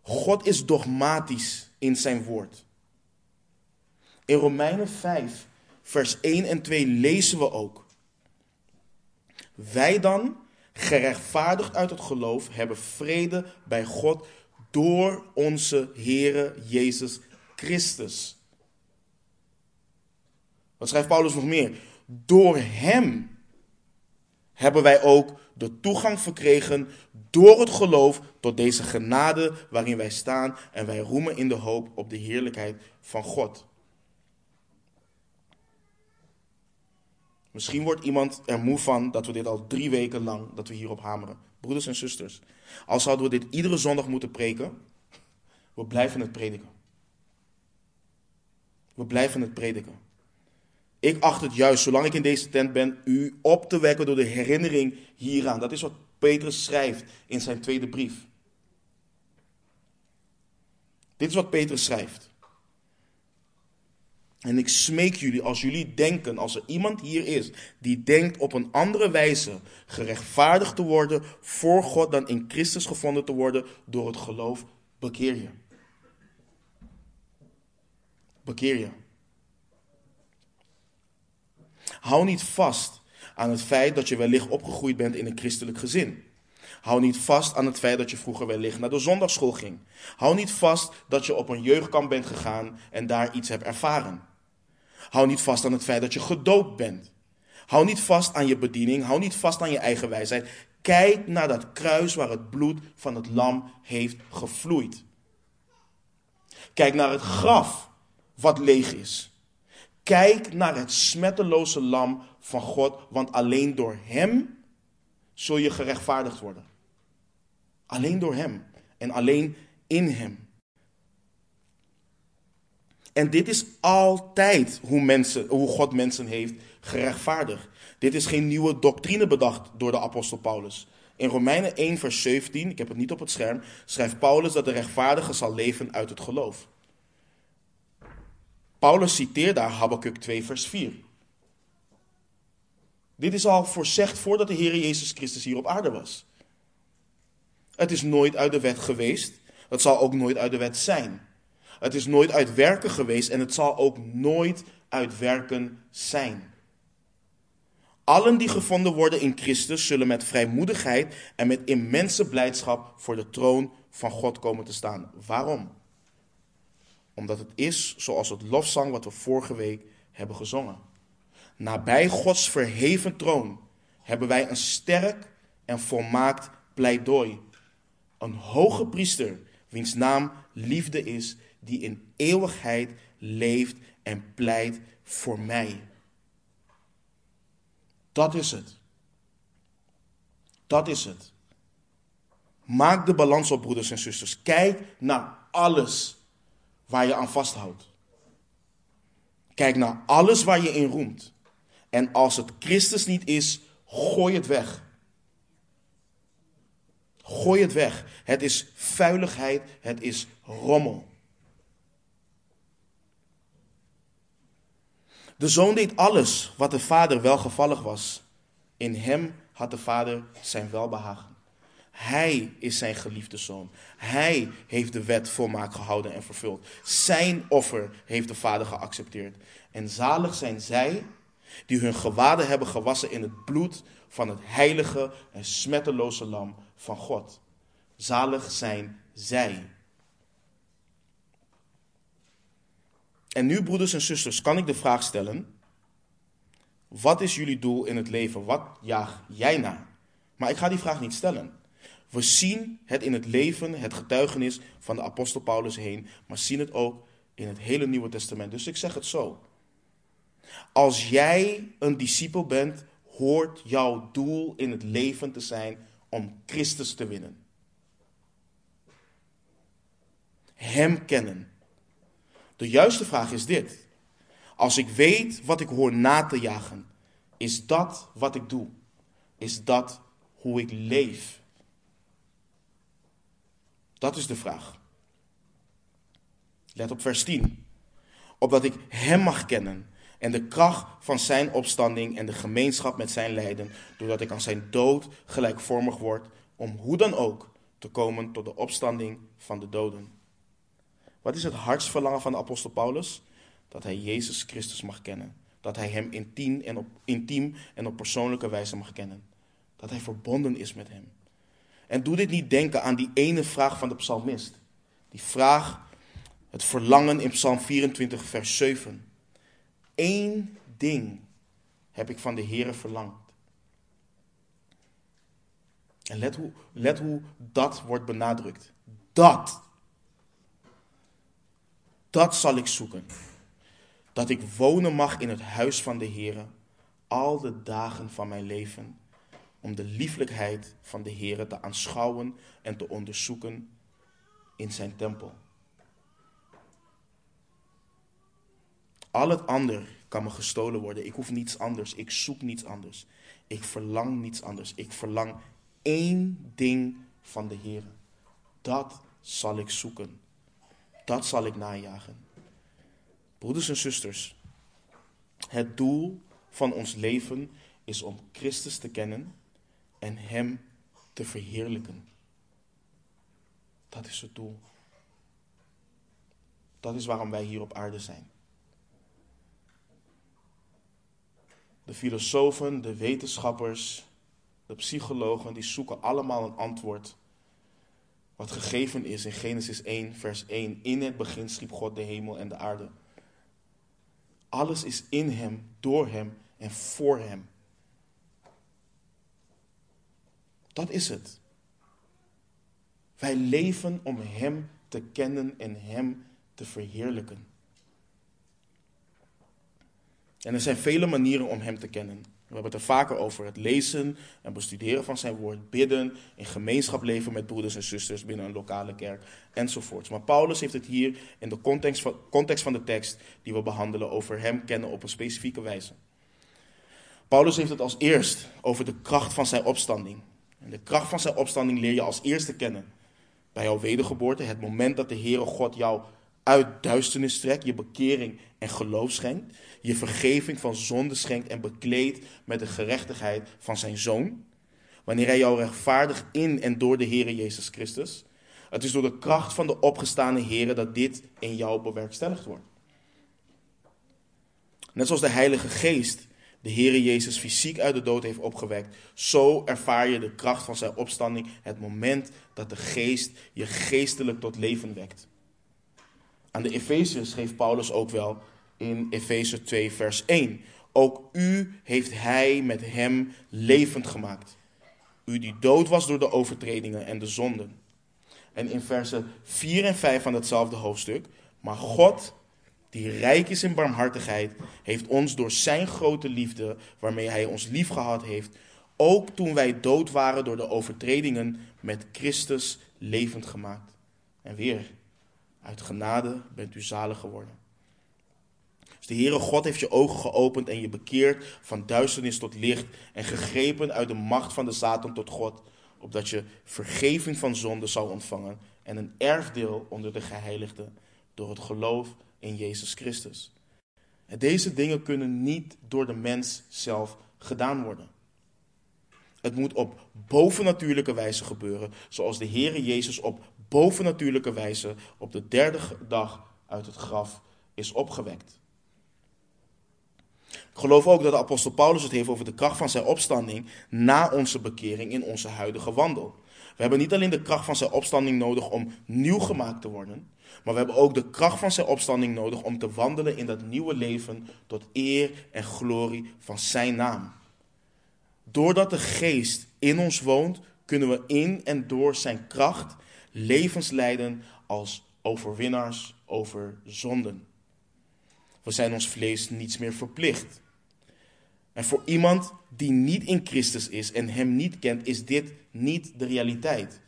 God is dogmatisch in zijn woord. In Romeinen 5, vers 1 en 2 lezen we ook. Wij dan, gerechtvaardigd uit het geloof, hebben vrede bij God door onze Heere Jezus Christus. Wat schrijft Paulus nog meer? Door Hem hebben wij ook de toegang verkregen door het geloof tot deze genade waarin wij staan en wij roemen in de hoop op de heerlijkheid van God. Misschien wordt iemand er moe van dat we dit al drie weken lang, dat we hierop hameren. Broeders en zusters, als zouden we dit iedere zondag moeten preken, we blijven het prediken. We blijven het prediken. Ik acht het juist, zolang ik in deze tent ben, u op te wekken door de herinnering hieraan. Dat is wat Petrus schrijft in zijn tweede brief. Dit is wat Petrus schrijft. En ik smeek jullie, als jullie denken, als er iemand hier is die denkt op een andere wijze gerechtvaardigd te worden voor God dan in Christus gevonden te worden door het geloof, bekeer je. Bekeer je. Hou niet vast aan het feit dat je wellicht opgegroeid bent in een christelijk gezin. Hou niet vast aan het feit dat je vroeger wellicht naar de zondagschool ging. Hou niet vast dat je op een jeugdkamp bent gegaan en daar iets hebt ervaren. Hou niet vast aan het feit dat je gedoopt bent. Hou niet vast aan je bediening. Hou niet vast aan je eigen wijsheid. Kijk naar dat kruis waar het bloed van het lam heeft gevloeid. Kijk naar het graf wat leeg is. Kijk naar het smetteloze lam van God, want alleen door Hem zul je gerechtvaardigd worden. Alleen door Hem en alleen in Hem. En dit is altijd hoe, mensen, hoe God mensen heeft gerechtvaardigd. Dit is geen nieuwe doctrine bedacht door de apostel Paulus. In Romeinen 1, vers 17, ik heb het niet op het scherm, schrijft Paulus dat de rechtvaardige zal leven uit het geloof. Paulus citeert daar Habakkuk 2, vers 4. Dit is al voorzegd voordat de Heer Jezus Christus hier op aarde was. Het is nooit uit de wet geweest. Het zal ook nooit uit de wet zijn. Het is nooit uit werken geweest en het zal ook nooit uit werken zijn. Allen die gevonden worden in Christus zullen met vrijmoedigheid en met immense blijdschap voor de troon van God komen te staan. Waarom? Omdat het is zoals het lofzang wat we vorige week hebben gezongen. Nabij Gods verheven troon hebben wij een sterk en volmaakt pleidooi. Een hoge priester, wiens naam liefde is, die in eeuwigheid leeft en pleit voor mij. Dat is het. Dat is het. Maak de balans op, broeders en zusters. Kijk naar alles waar je aan vasthoudt. Kijk naar alles waar je in roemt. En als het Christus niet is, gooi het weg. Gooi het weg. Het is vuiligheid, het is rommel. De zoon deed alles wat de vader welgevallig was. In hem had de vader zijn welbehagen. Hij is zijn geliefde zoon. Hij heeft de wet volmaakt gehouden en vervuld. Zijn offer heeft de vader geaccepteerd. En zalig zijn zij die hun gewaden hebben gewassen in het bloed van het heilige en smetteloze lam van God. Zalig zijn zij. En nu, broeders en zusters, kan ik de vraag stellen: wat is jullie doel in het leven? Wat jaag jij na? Maar ik ga die vraag niet stellen. We zien het in het leven, het getuigenis van de apostel Paulus heen, maar zien het ook in het hele Nieuwe Testament. Dus ik zeg het zo. Als jij een discipel bent, hoort jouw doel in het leven te zijn om Christus te winnen. Hem kennen. De juiste vraag is dit. Als ik weet wat ik hoor na te jagen, is dat wat ik doe? Is dat hoe ik leef? Dat is de vraag. Let op vers 10. opdat ik Hem mag kennen en de kracht van Zijn opstanding en de gemeenschap met Zijn lijden, doordat ik aan Zijn dood gelijkvormig word, om hoe dan ook te komen tot de opstanding van de doden. Wat is het hartsverlangen van de apostel Paulus? Dat hij Jezus Christus mag kennen. Dat hij Hem intiem en op, en op persoonlijke wijze mag kennen. Dat hij verbonden is met Hem. En doe dit niet denken aan die ene vraag van de psalmist. Die vraag, het verlangen in Psalm 24, vers 7. Eén ding heb ik van de Heere verlangd. En let hoe dat wordt benadrukt. Dat. Dat zal ik zoeken. Dat ik wonen mag in het huis van de Heere al de dagen van mijn leven om de lieflijkheid van de Heer te aanschouwen en te onderzoeken in zijn tempel. Al het ander kan me gestolen worden. Ik hoef niets anders. Ik zoek niets anders. Ik verlang niets anders. Ik verlang één ding van de Heer. Dat zal ik zoeken. Dat zal ik najagen. Broeders en zusters, het doel van ons leven is om Christus te kennen en Hem te verheerlijken. Dat is het doel. Dat is waarom wij hier op aarde zijn. De filosofen, de wetenschappers, de psychologen, die zoeken allemaal een antwoord. Wat gegeven is in Genesis 1, vers 1. In het begin schiep God de hemel en de aarde. Alles is in Hem, door Hem en voor Hem. Dat is het. Wij leven om Hem te kennen en Hem te verheerlijken. En er zijn vele manieren om Hem te kennen. We hebben het er vaker over het lezen en bestuderen van zijn woord, bidden, in gemeenschap leven met broeders en zusters binnen een lokale kerk enzovoorts. Maar Paulus heeft het hier in de context van, context van de tekst die we behandelen over hem kennen op een specifieke wijze. Paulus heeft het als eerst over de kracht van zijn opstanding. En de kracht van zijn opstanding leer je als eerste kennen. Bij jouw wedergeboorte, het moment dat de Heere God jou uit duisternis trekt, je bekering en geloof schenkt, je vergeving van zonde schenkt en bekleedt met de gerechtigheid van zijn Zoon. Wanneer hij jou rechtvaardigt in en door de Heere Jezus Christus. Het is door de kracht van de opgestane Heere dat dit in jou bewerkstelligd wordt. Net zoals de Heilige Geest de Heere Jezus fysiek uit de dood heeft opgewekt, zo ervaar je de kracht van zijn opstanding het moment dat de geest je geestelijk tot leven wekt. Aan de Efeziërs schreef Paulus ook wel in Efeze 2 vers 1. Ook u heeft hij met hem levend gemaakt. U die dood was door de overtredingen en de zonden. En in versen 4 en 5 van hetzelfde hoofdstuk. Maar God die rijk is in barmhartigheid, heeft ons door zijn grote liefde, waarmee hij ons liefgehad heeft, ook toen wij dood waren door de overtredingen, met Christus levend gemaakt. En weer, uit genade bent u zalig geworden. De Heere God heeft je ogen geopend en je bekeerd van duisternis tot licht en gegrepen uit de macht van de Satan tot God, opdat je vergeving van zonde zou ontvangen en een erfdeel onder de geheiligden door het geloof in Jezus Christus. En deze dingen kunnen niet door de mens zelf gedaan worden. Het moet op bovennatuurlijke wijze gebeuren, zoals de Heere Jezus op bovennatuurlijke wijze op de derde dag uit het graf is opgewekt. Ik geloof ook dat de apostel Paulus het heeft over de kracht van zijn opstanding na onze bekering in onze huidige wandel. We hebben niet alleen de kracht van zijn opstanding nodig om nieuw gemaakt te worden, maar we hebben ook de kracht van zijn opstanding nodig om te wandelen in dat nieuwe leven tot eer en glorie van zijn naam. Doordat de geest in ons woont, kunnen we in en door zijn kracht levens leiden als overwinnaars over zonden. We zijn ons vlees niets meer verplicht. En voor iemand die niet in Christus is en hem niet kent, is dit niet de realiteit.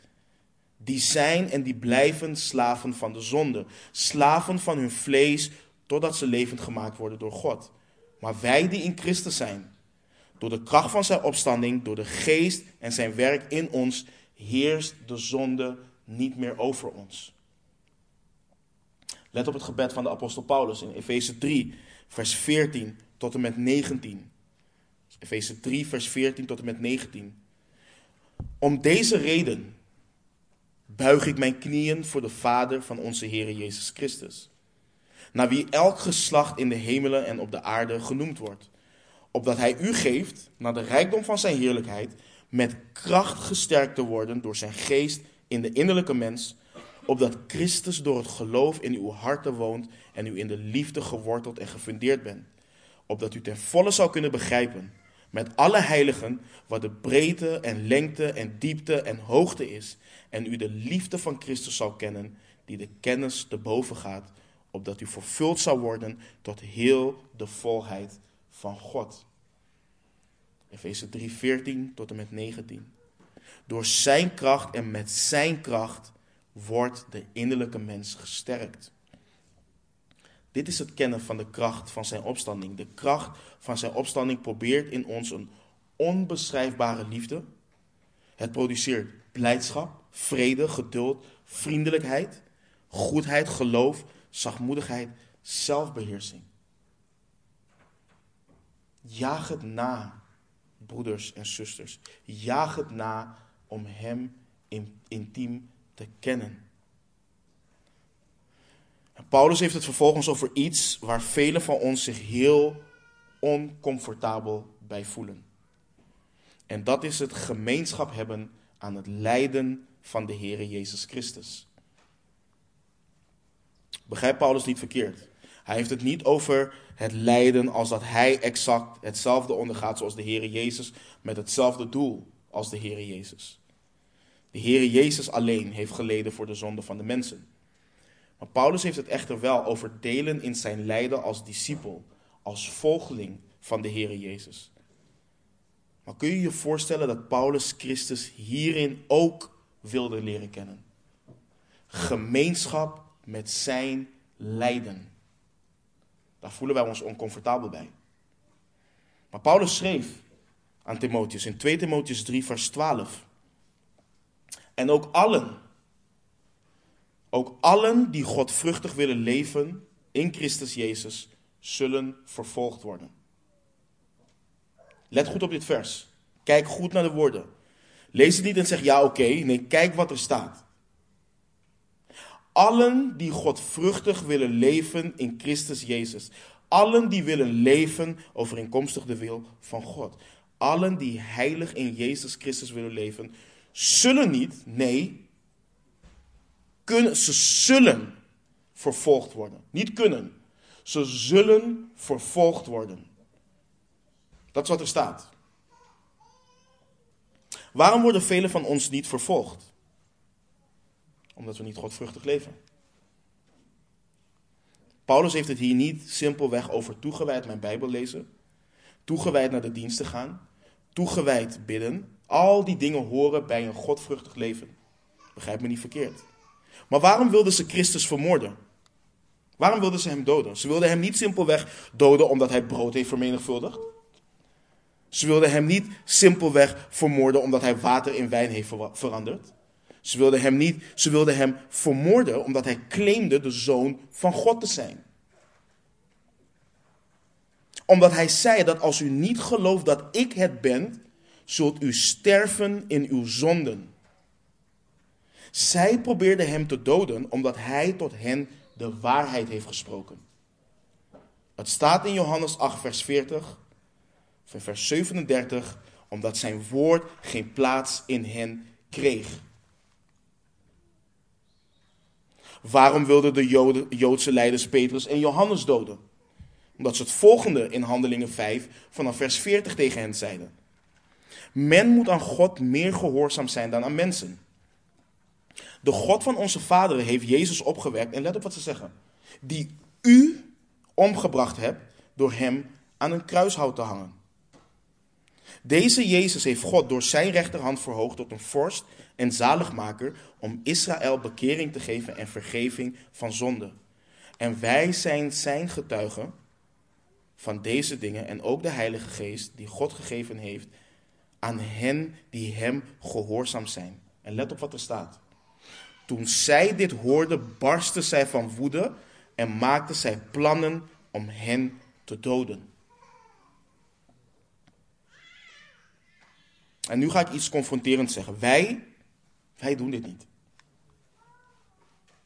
Die zijn en die blijven slaven van de zonde. Slaven van hun vlees totdat ze levend gemaakt worden door God. Maar wij die in Christus zijn, door de kracht van zijn opstanding, door de geest en zijn werk in ons, heerst de zonde niet meer over ons. Let op het gebed van de apostel Paulus in Efeze 3, vers 14 tot en met 19. Efeze 3, vers 14 tot en met 19. Om deze reden buig ik mijn knieën voor de Vader van onze Heer Jezus Christus, naar wie elk geslacht in de hemelen en op de aarde genoemd wordt, opdat Hij u geeft, naar de rijkdom van Zijn heerlijkheid, met kracht gesterkt te worden door Zijn geest in de innerlijke mens, opdat Christus door het geloof in uw harten woont en u in de liefde geworteld en gefundeerd bent, opdat u ten volle zou kunnen begrijpen met alle heiligen wat de breedte en lengte en diepte en hoogte is, en u de liefde van Christus zal kennen, die de kennis te boven gaat, opdat u vervuld zou worden tot heel de volheid van God. Efeze 3, 14 tot en met 19. Door zijn kracht en met zijn kracht wordt de innerlijke mens gesterkt. Dit is het kennen van de kracht van zijn opstanding. De kracht van zijn opstanding probeert in ons een onbeschrijfbare liefde. Het produceert blijdschap, vrede, geduld, vriendelijkheid, goedheid, geloof, zachtmoedigheid, zelfbeheersing. Jaag het na, broeders en zusters. Jaag het na om Hem intiem te kennen. Paulus heeft het vervolgens over iets waar velen van ons zich heel oncomfortabel bij voelen. En dat is het gemeenschap hebben aan het lijden van de Heer Jezus Christus. Begrijp Paulus niet verkeerd. Hij heeft het niet over het lijden als dat hij exact hetzelfde ondergaat zoals de Heer Jezus, met hetzelfde doel als de Heer Jezus. De Heer Jezus alleen heeft geleden voor de zonde van de mensen. Maar Paulus heeft het echter wel over delen in zijn lijden als discipel, als volgeling van de Heer Jezus. Maar kun je je voorstellen dat Paulus Christus hierin ook wilde leren kennen? Gemeenschap met zijn lijden. Daar voelen wij ons oncomfortabel bij. Maar Paulus schreef aan Timotheus in 2 Timotheus 3, vers 12. En ook allen, ook allen die godvruchtig willen leven in Christus Jezus, zullen vervolgd worden. Let goed op dit vers. Kijk goed naar de woorden. Lees het niet en zeg ja, oké. Nee, kijk wat er staat. Allen die godvruchtig willen leven in Christus Jezus. Allen die willen leven overeenkomstig de wil van God. Allen die heilig in Jezus Christus willen leven, zullen niet, nee, kunnen, ze zullen vervolgd worden. Niet kunnen. Ze zullen vervolgd worden. Dat is wat er staat. Waarom worden velen van ons niet vervolgd? Omdat we niet godvruchtig leven. Paulus heeft het hier niet simpelweg over toegewijd mijn Bijbel lezen, toegewijd naar de dienst te gaan, toegewijd bidden. Al die dingen horen bij een godvruchtig leven. Begrijp me niet verkeerd. Maar waarom wilden ze Christus vermoorden? Waarom wilden ze hem doden? Ze wilden hem niet simpelweg doden omdat hij brood heeft vermenigvuldigd. Ze wilden hem niet simpelweg vermoorden omdat hij water in wijn heeft veranderd. Ze wilden hem niet, ze wilden hem vermoorden omdat hij claimde de zoon van God te zijn. Omdat hij zei dat als u niet gelooft dat ik het ben, zult u sterven in uw zonden. Zij probeerden hem te doden omdat hij tot hen de waarheid heeft gesproken. Het staat in Johannes 8, vers 40 van vers 37, omdat zijn woord geen plaats in hen kreeg. Waarom wilden de Joodse leiders Petrus en Johannes doden? Omdat ze het volgende in Handelingen 5 vanaf vers 40 tegen hen zeiden. Men moet aan God meer gehoorzaam zijn dan aan mensen. De God van onze vaderen heeft Jezus opgewekt, en let op wat ze zeggen, die u omgebracht hebt door hem aan een kruishout te hangen. Deze Jezus heeft God door zijn rechterhand verhoogd tot een vorst en zaligmaker om Israël bekering te geven en vergeving van zonde. En wij zijn zijn getuigen van deze dingen en ook de Heilige Geest die God gegeven heeft aan hen die hem gehoorzaam zijn. En let op wat er staat. Toen zij dit hoorden, barstten zij van woede en maakten zij plannen om hen te doden. En nu ga ik iets confronterend zeggen. Wij, wij doen dit niet.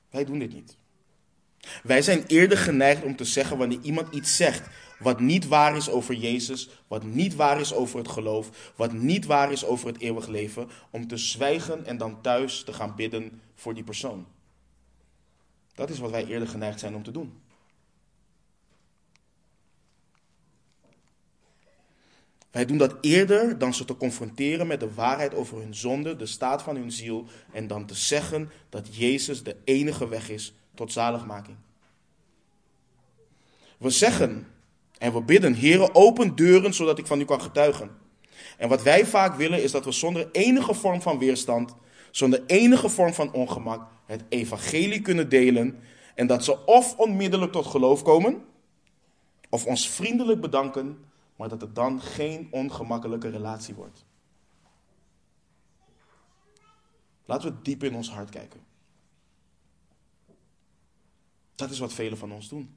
Wij doen dit niet. Wij zijn eerder geneigd om te zeggen wanneer iemand iets zegt wat niet waar is over Jezus, wat niet waar is over het geloof, wat niet waar is over het eeuwig leven, om te zwijgen en dan thuis te gaan bidden voor die persoon. Dat is wat wij eerder geneigd zijn om te doen. Wij doen dat eerder dan ze te confronteren met de waarheid over hun zonde, de staat van hun ziel en dan te zeggen dat Jezus de enige weg is tot zaligmaking. We zeggen en we bidden, Heere, open deuren zodat ik van u kan getuigen. En wat wij vaak willen is dat we zonder enige vorm van weerstand, zonder enige vorm van ongemak, het evangelie kunnen delen. En dat ze of onmiddellijk tot geloof komen, of ons vriendelijk bedanken, maar dat het dan geen ongemakkelijke relatie wordt. Laten we diep in ons hart kijken. Dat is wat velen van ons doen.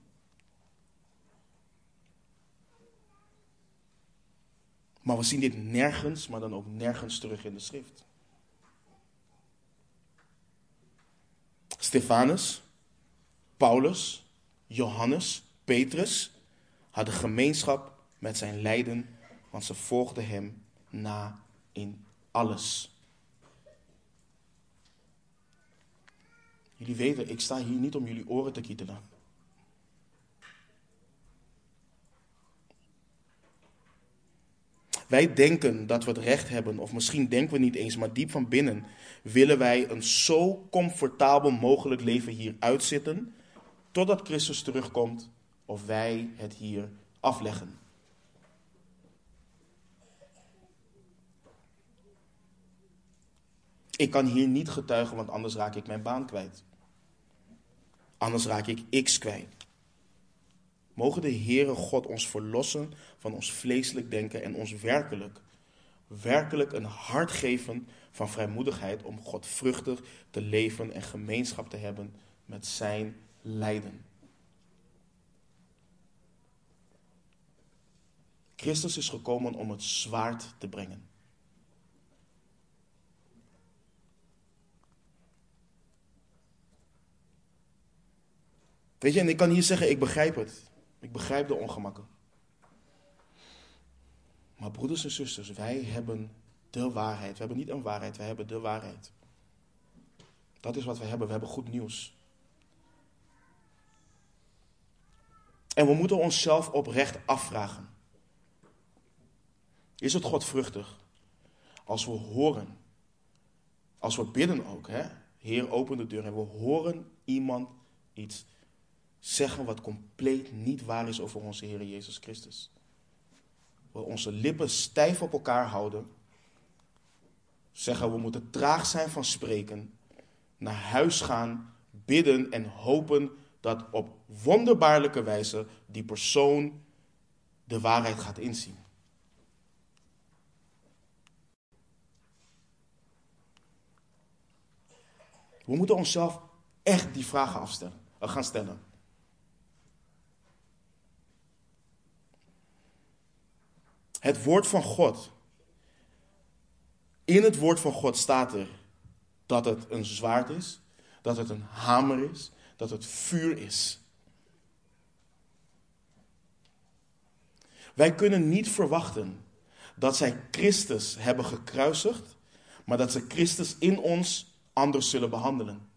Maar we zien dit nergens, maar dan ook nergens terug in de schrift. Stefanus, Paulus, Johannes, Petrus hadden gemeenschap met zijn lijden, want ze volgden hem na in alles. Jullie weten, ik sta hier niet om jullie oren te kietelen. Wij denken dat we het recht hebben, of misschien denken we niet eens, maar diep van binnen willen wij een zo comfortabel mogelijk leven hier uitzitten, totdat Christus terugkomt of wij het hier afleggen. Ik kan hier niet getuigen, want anders raak ik mijn baan kwijt. Anders raak ik X kwijt. Mogen de Heere God ons verlossen van ons vleeselijk denken en ons werkelijk, werkelijk een hart geven van vrijmoedigheid om godvruchtig te leven en gemeenschap te hebben met zijn lijden. Christus is gekomen om het zwaard te brengen. Weet je, en ik kan hier zeggen, ik begrijp het. Ik begrijp de ongemakken. Maar broeders en zusters, wij hebben de waarheid. We hebben niet een waarheid, we hebben de waarheid. Dat is wat we hebben. We hebben goed nieuws. En we moeten onszelf oprecht afvragen. Is het godvruchtig als we horen, als we bidden ook, hè? Heer, open de deur en we horen iemand iets zeggen wat compleet niet waar is over onze Heer Jezus Christus. We onze lippen stijf op elkaar houden. Zeggen we moeten traag zijn van spreken. Naar huis gaan, bidden en hopen dat op wonderbaarlijke wijze die persoon de waarheid gaat inzien. We moeten onszelf echt die vragen afstellen, gaan stellen. Het woord van God. In het woord van God staat er dat het een zwaard is, dat het een hamer is, dat het vuur is. Wij kunnen niet verwachten dat zij Christus hebben gekruisigd, maar dat ze Christus in ons anders zullen behandelen.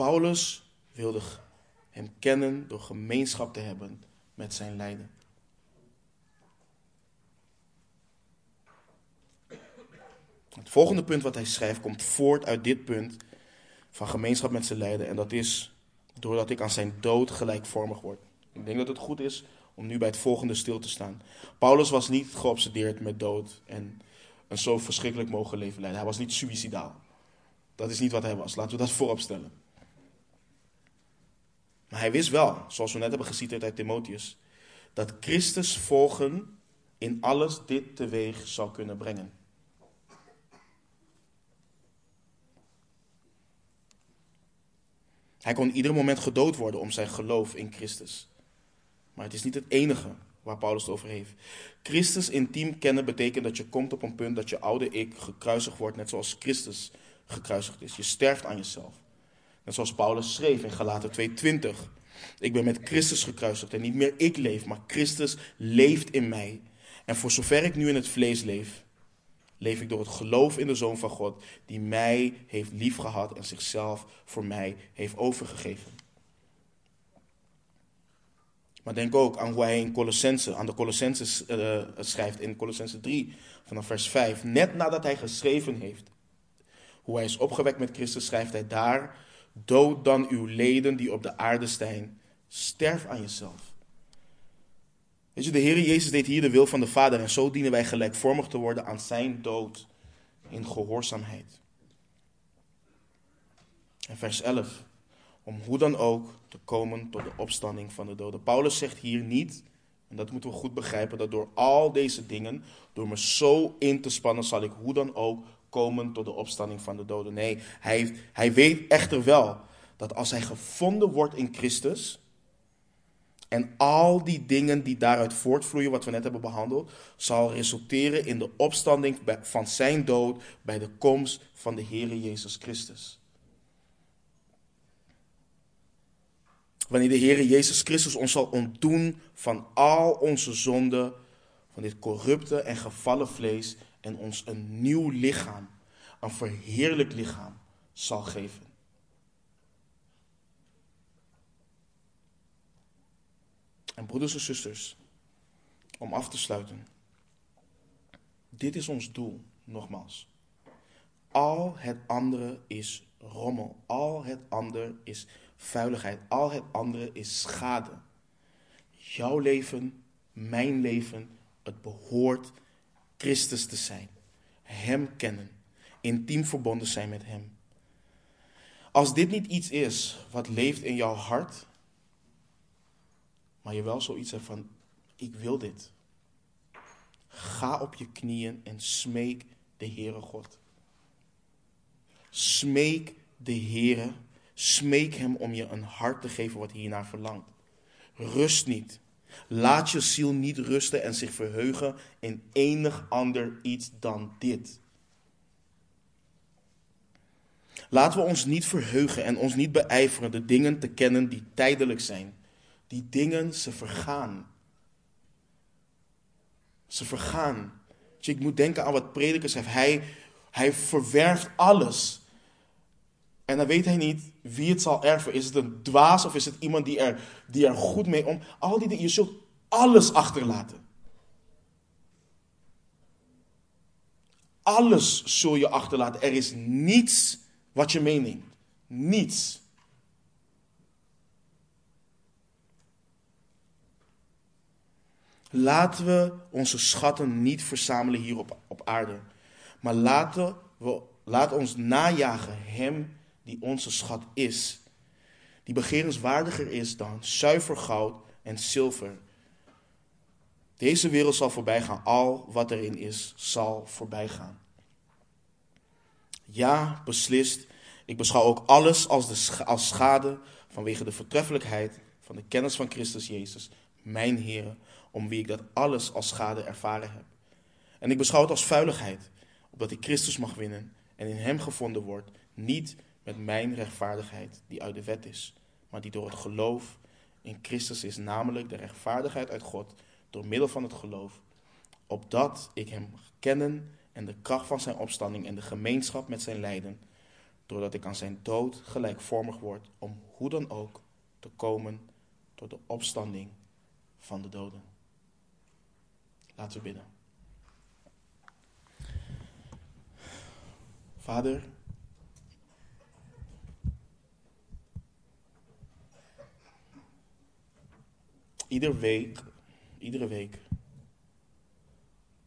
Paulus wilde hem kennen door gemeenschap te hebben met zijn lijden. Het volgende punt wat hij schrijft komt voort uit dit punt van gemeenschap met zijn lijden. En dat is doordat ik aan zijn dood gelijkvormig word. Ik denk dat het goed is om nu bij het volgende stil te staan. Paulus was niet geobsedeerd met dood en een zo verschrikkelijk mogen leven leiden. Hij was niet suicidaal. Dat is niet wat hij was. Laten we dat voorop stellen. Maar hij wist wel, zoals we net hebben geciteerd uit Timotheus, dat Christus volgen in alles dit teweeg zal kunnen brengen. Hij kon ieder moment gedood worden om zijn geloof in Christus. Maar het is niet het enige waar Paulus het over heeft. Christus intiem kennen betekent dat je komt op een punt dat je oude ik gekruisigd wordt, net zoals Christus gekruisigd is. Je sterft aan jezelf. Net zoals Paulus schreef in Galaten 2:20. Ik ben met Christus gekruisigd en niet meer ik leef, maar Christus leeft in mij. En voor zover ik nu in het vlees leef, leef ik door het geloof in de Zoon van God, die mij heeft liefgehad en zichzelf voor mij heeft overgegeven. Maar denk ook aan hoe hij in Colossense, aan de Colossense uh, schrijft in Colossense 3, vanaf vers 5. Net nadat hij geschreven heeft hoe hij is opgewekt met Christus, schrijft hij daar: Dood dan uw leden die op de aarde zijn, sterf aan jezelf. Weet je, de Heer Jezus deed hier de wil van de Vader en zo dienen wij gelijkvormig te worden aan zijn dood in gehoorzaamheid. En vers 11 om hoe dan ook te komen tot de opstanding van de doden. Paulus zegt hier niet, en dat moeten we goed begrijpen, dat door al deze dingen, door me zo in te spannen, zal ik hoe dan ook komen tot de opstanding van de doden. Nee, hij, hij weet echter wel dat als hij gevonden wordt in Christus, en al die dingen die daaruit voortvloeien, wat we net hebben behandeld, zal resulteren in de opstanding van zijn dood bij de komst van de Heer Jezus Christus. Wanneer de Heer Jezus Christus ons zal ontdoen van al onze zonden, van dit corrupte en gevallen vlees en ons een nieuw lichaam, een verheerlijk lichaam zal geven. En broeders en zusters, om af te sluiten. Dit is ons doel, nogmaals. Al het andere is rommel. Al het andere is vuiligheid. Al het andere is schade. Jouw leven, mijn leven, het behoort Christus te zijn. Hem kennen. Intiem verbonden zijn met Hem. Als dit niet iets is wat leeft in jouw hart, maar je wel zoiets hebt van, ik wil dit. Ga op je knieën en smeek de Heere God. Smeek de Heere Smeek hem om je een hart te geven wat hiernaar verlangt. Rust niet. Laat je ziel niet rusten en zich verheugen in enig ander iets dan dit. Laten we ons niet verheugen en ons niet beijveren de dingen te kennen die tijdelijk zijn. Die dingen, ze vergaan. Ze vergaan. Ik moet denken aan wat predikers heeft. Hij, hij verwerft alles. En dan weet hij niet wie het zal erven. Is het een dwaas of is het iemand die er, die er goed mee om? Al die je zult alles achterlaten. Alles zul je achterlaten. Er is niets wat je meeneemt. Niets. Laten we onze schatten niet verzamelen hier op, op aarde. Maar laten we, laat ons najagen Hem die onze schat is, die begerenswaardiger is dan zuiver goud en zilver. Deze wereld zal voorbij gaan, al wat erin is, zal voorbij gaan. Ja, beslist, ik beschouw ook alles als, de, als schade vanwege de vertreffelijkheid van de kennis van Christus Jezus, mijn Heer, om wie ik dat alles als schade ervaren heb. En ik beschouw het als vuiligheid, opdat ik Christus mag winnen en in Hem gevonden word, niet met mijn rechtvaardigheid die uit de wet is, maar die door het geloof in Christus is, namelijk de rechtvaardigheid uit God door middel van het geloof, opdat ik Hem kennen en de kracht van Zijn opstanding en de gemeenschap met Zijn lijden, doordat ik aan Zijn dood gelijkvormig word, om hoe dan ook te komen tot de opstanding van de doden. Laten we bidden. Vader, Iedere week, iedere week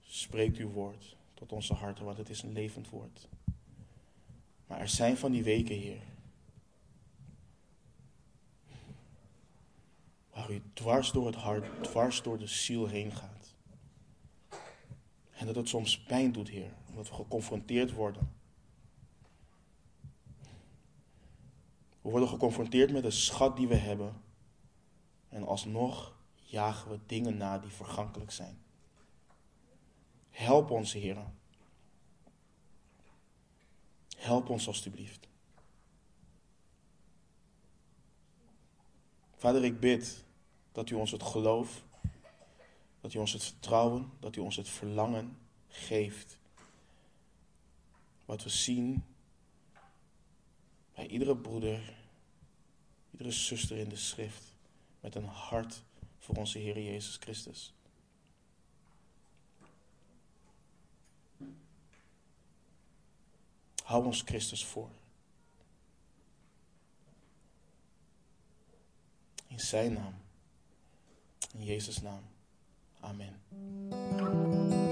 spreekt uw woord tot onze harten, want het is een levend woord. Maar er zijn van die weken, Heer, waar u dwars door het hart, dwars door de ziel heen gaat. En dat het soms pijn doet, Heer, omdat we geconfronteerd worden. We worden geconfronteerd met de schat die we hebben. En alsnog jagen we dingen na die vergankelijk zijn. Help ons, Heer. Help ons alstublieft. Vader, ik bid dat u ons het geloof, dat u ons het vertrouwen, dat u ons het verlangen geeft. Wat we zien bij iedere broeder, iedere zuster in de schrift, met een hart voor onze Heer Jezus Christus. Hou ons Christus voor. In zijn naam. In Jezus' naam. Amen.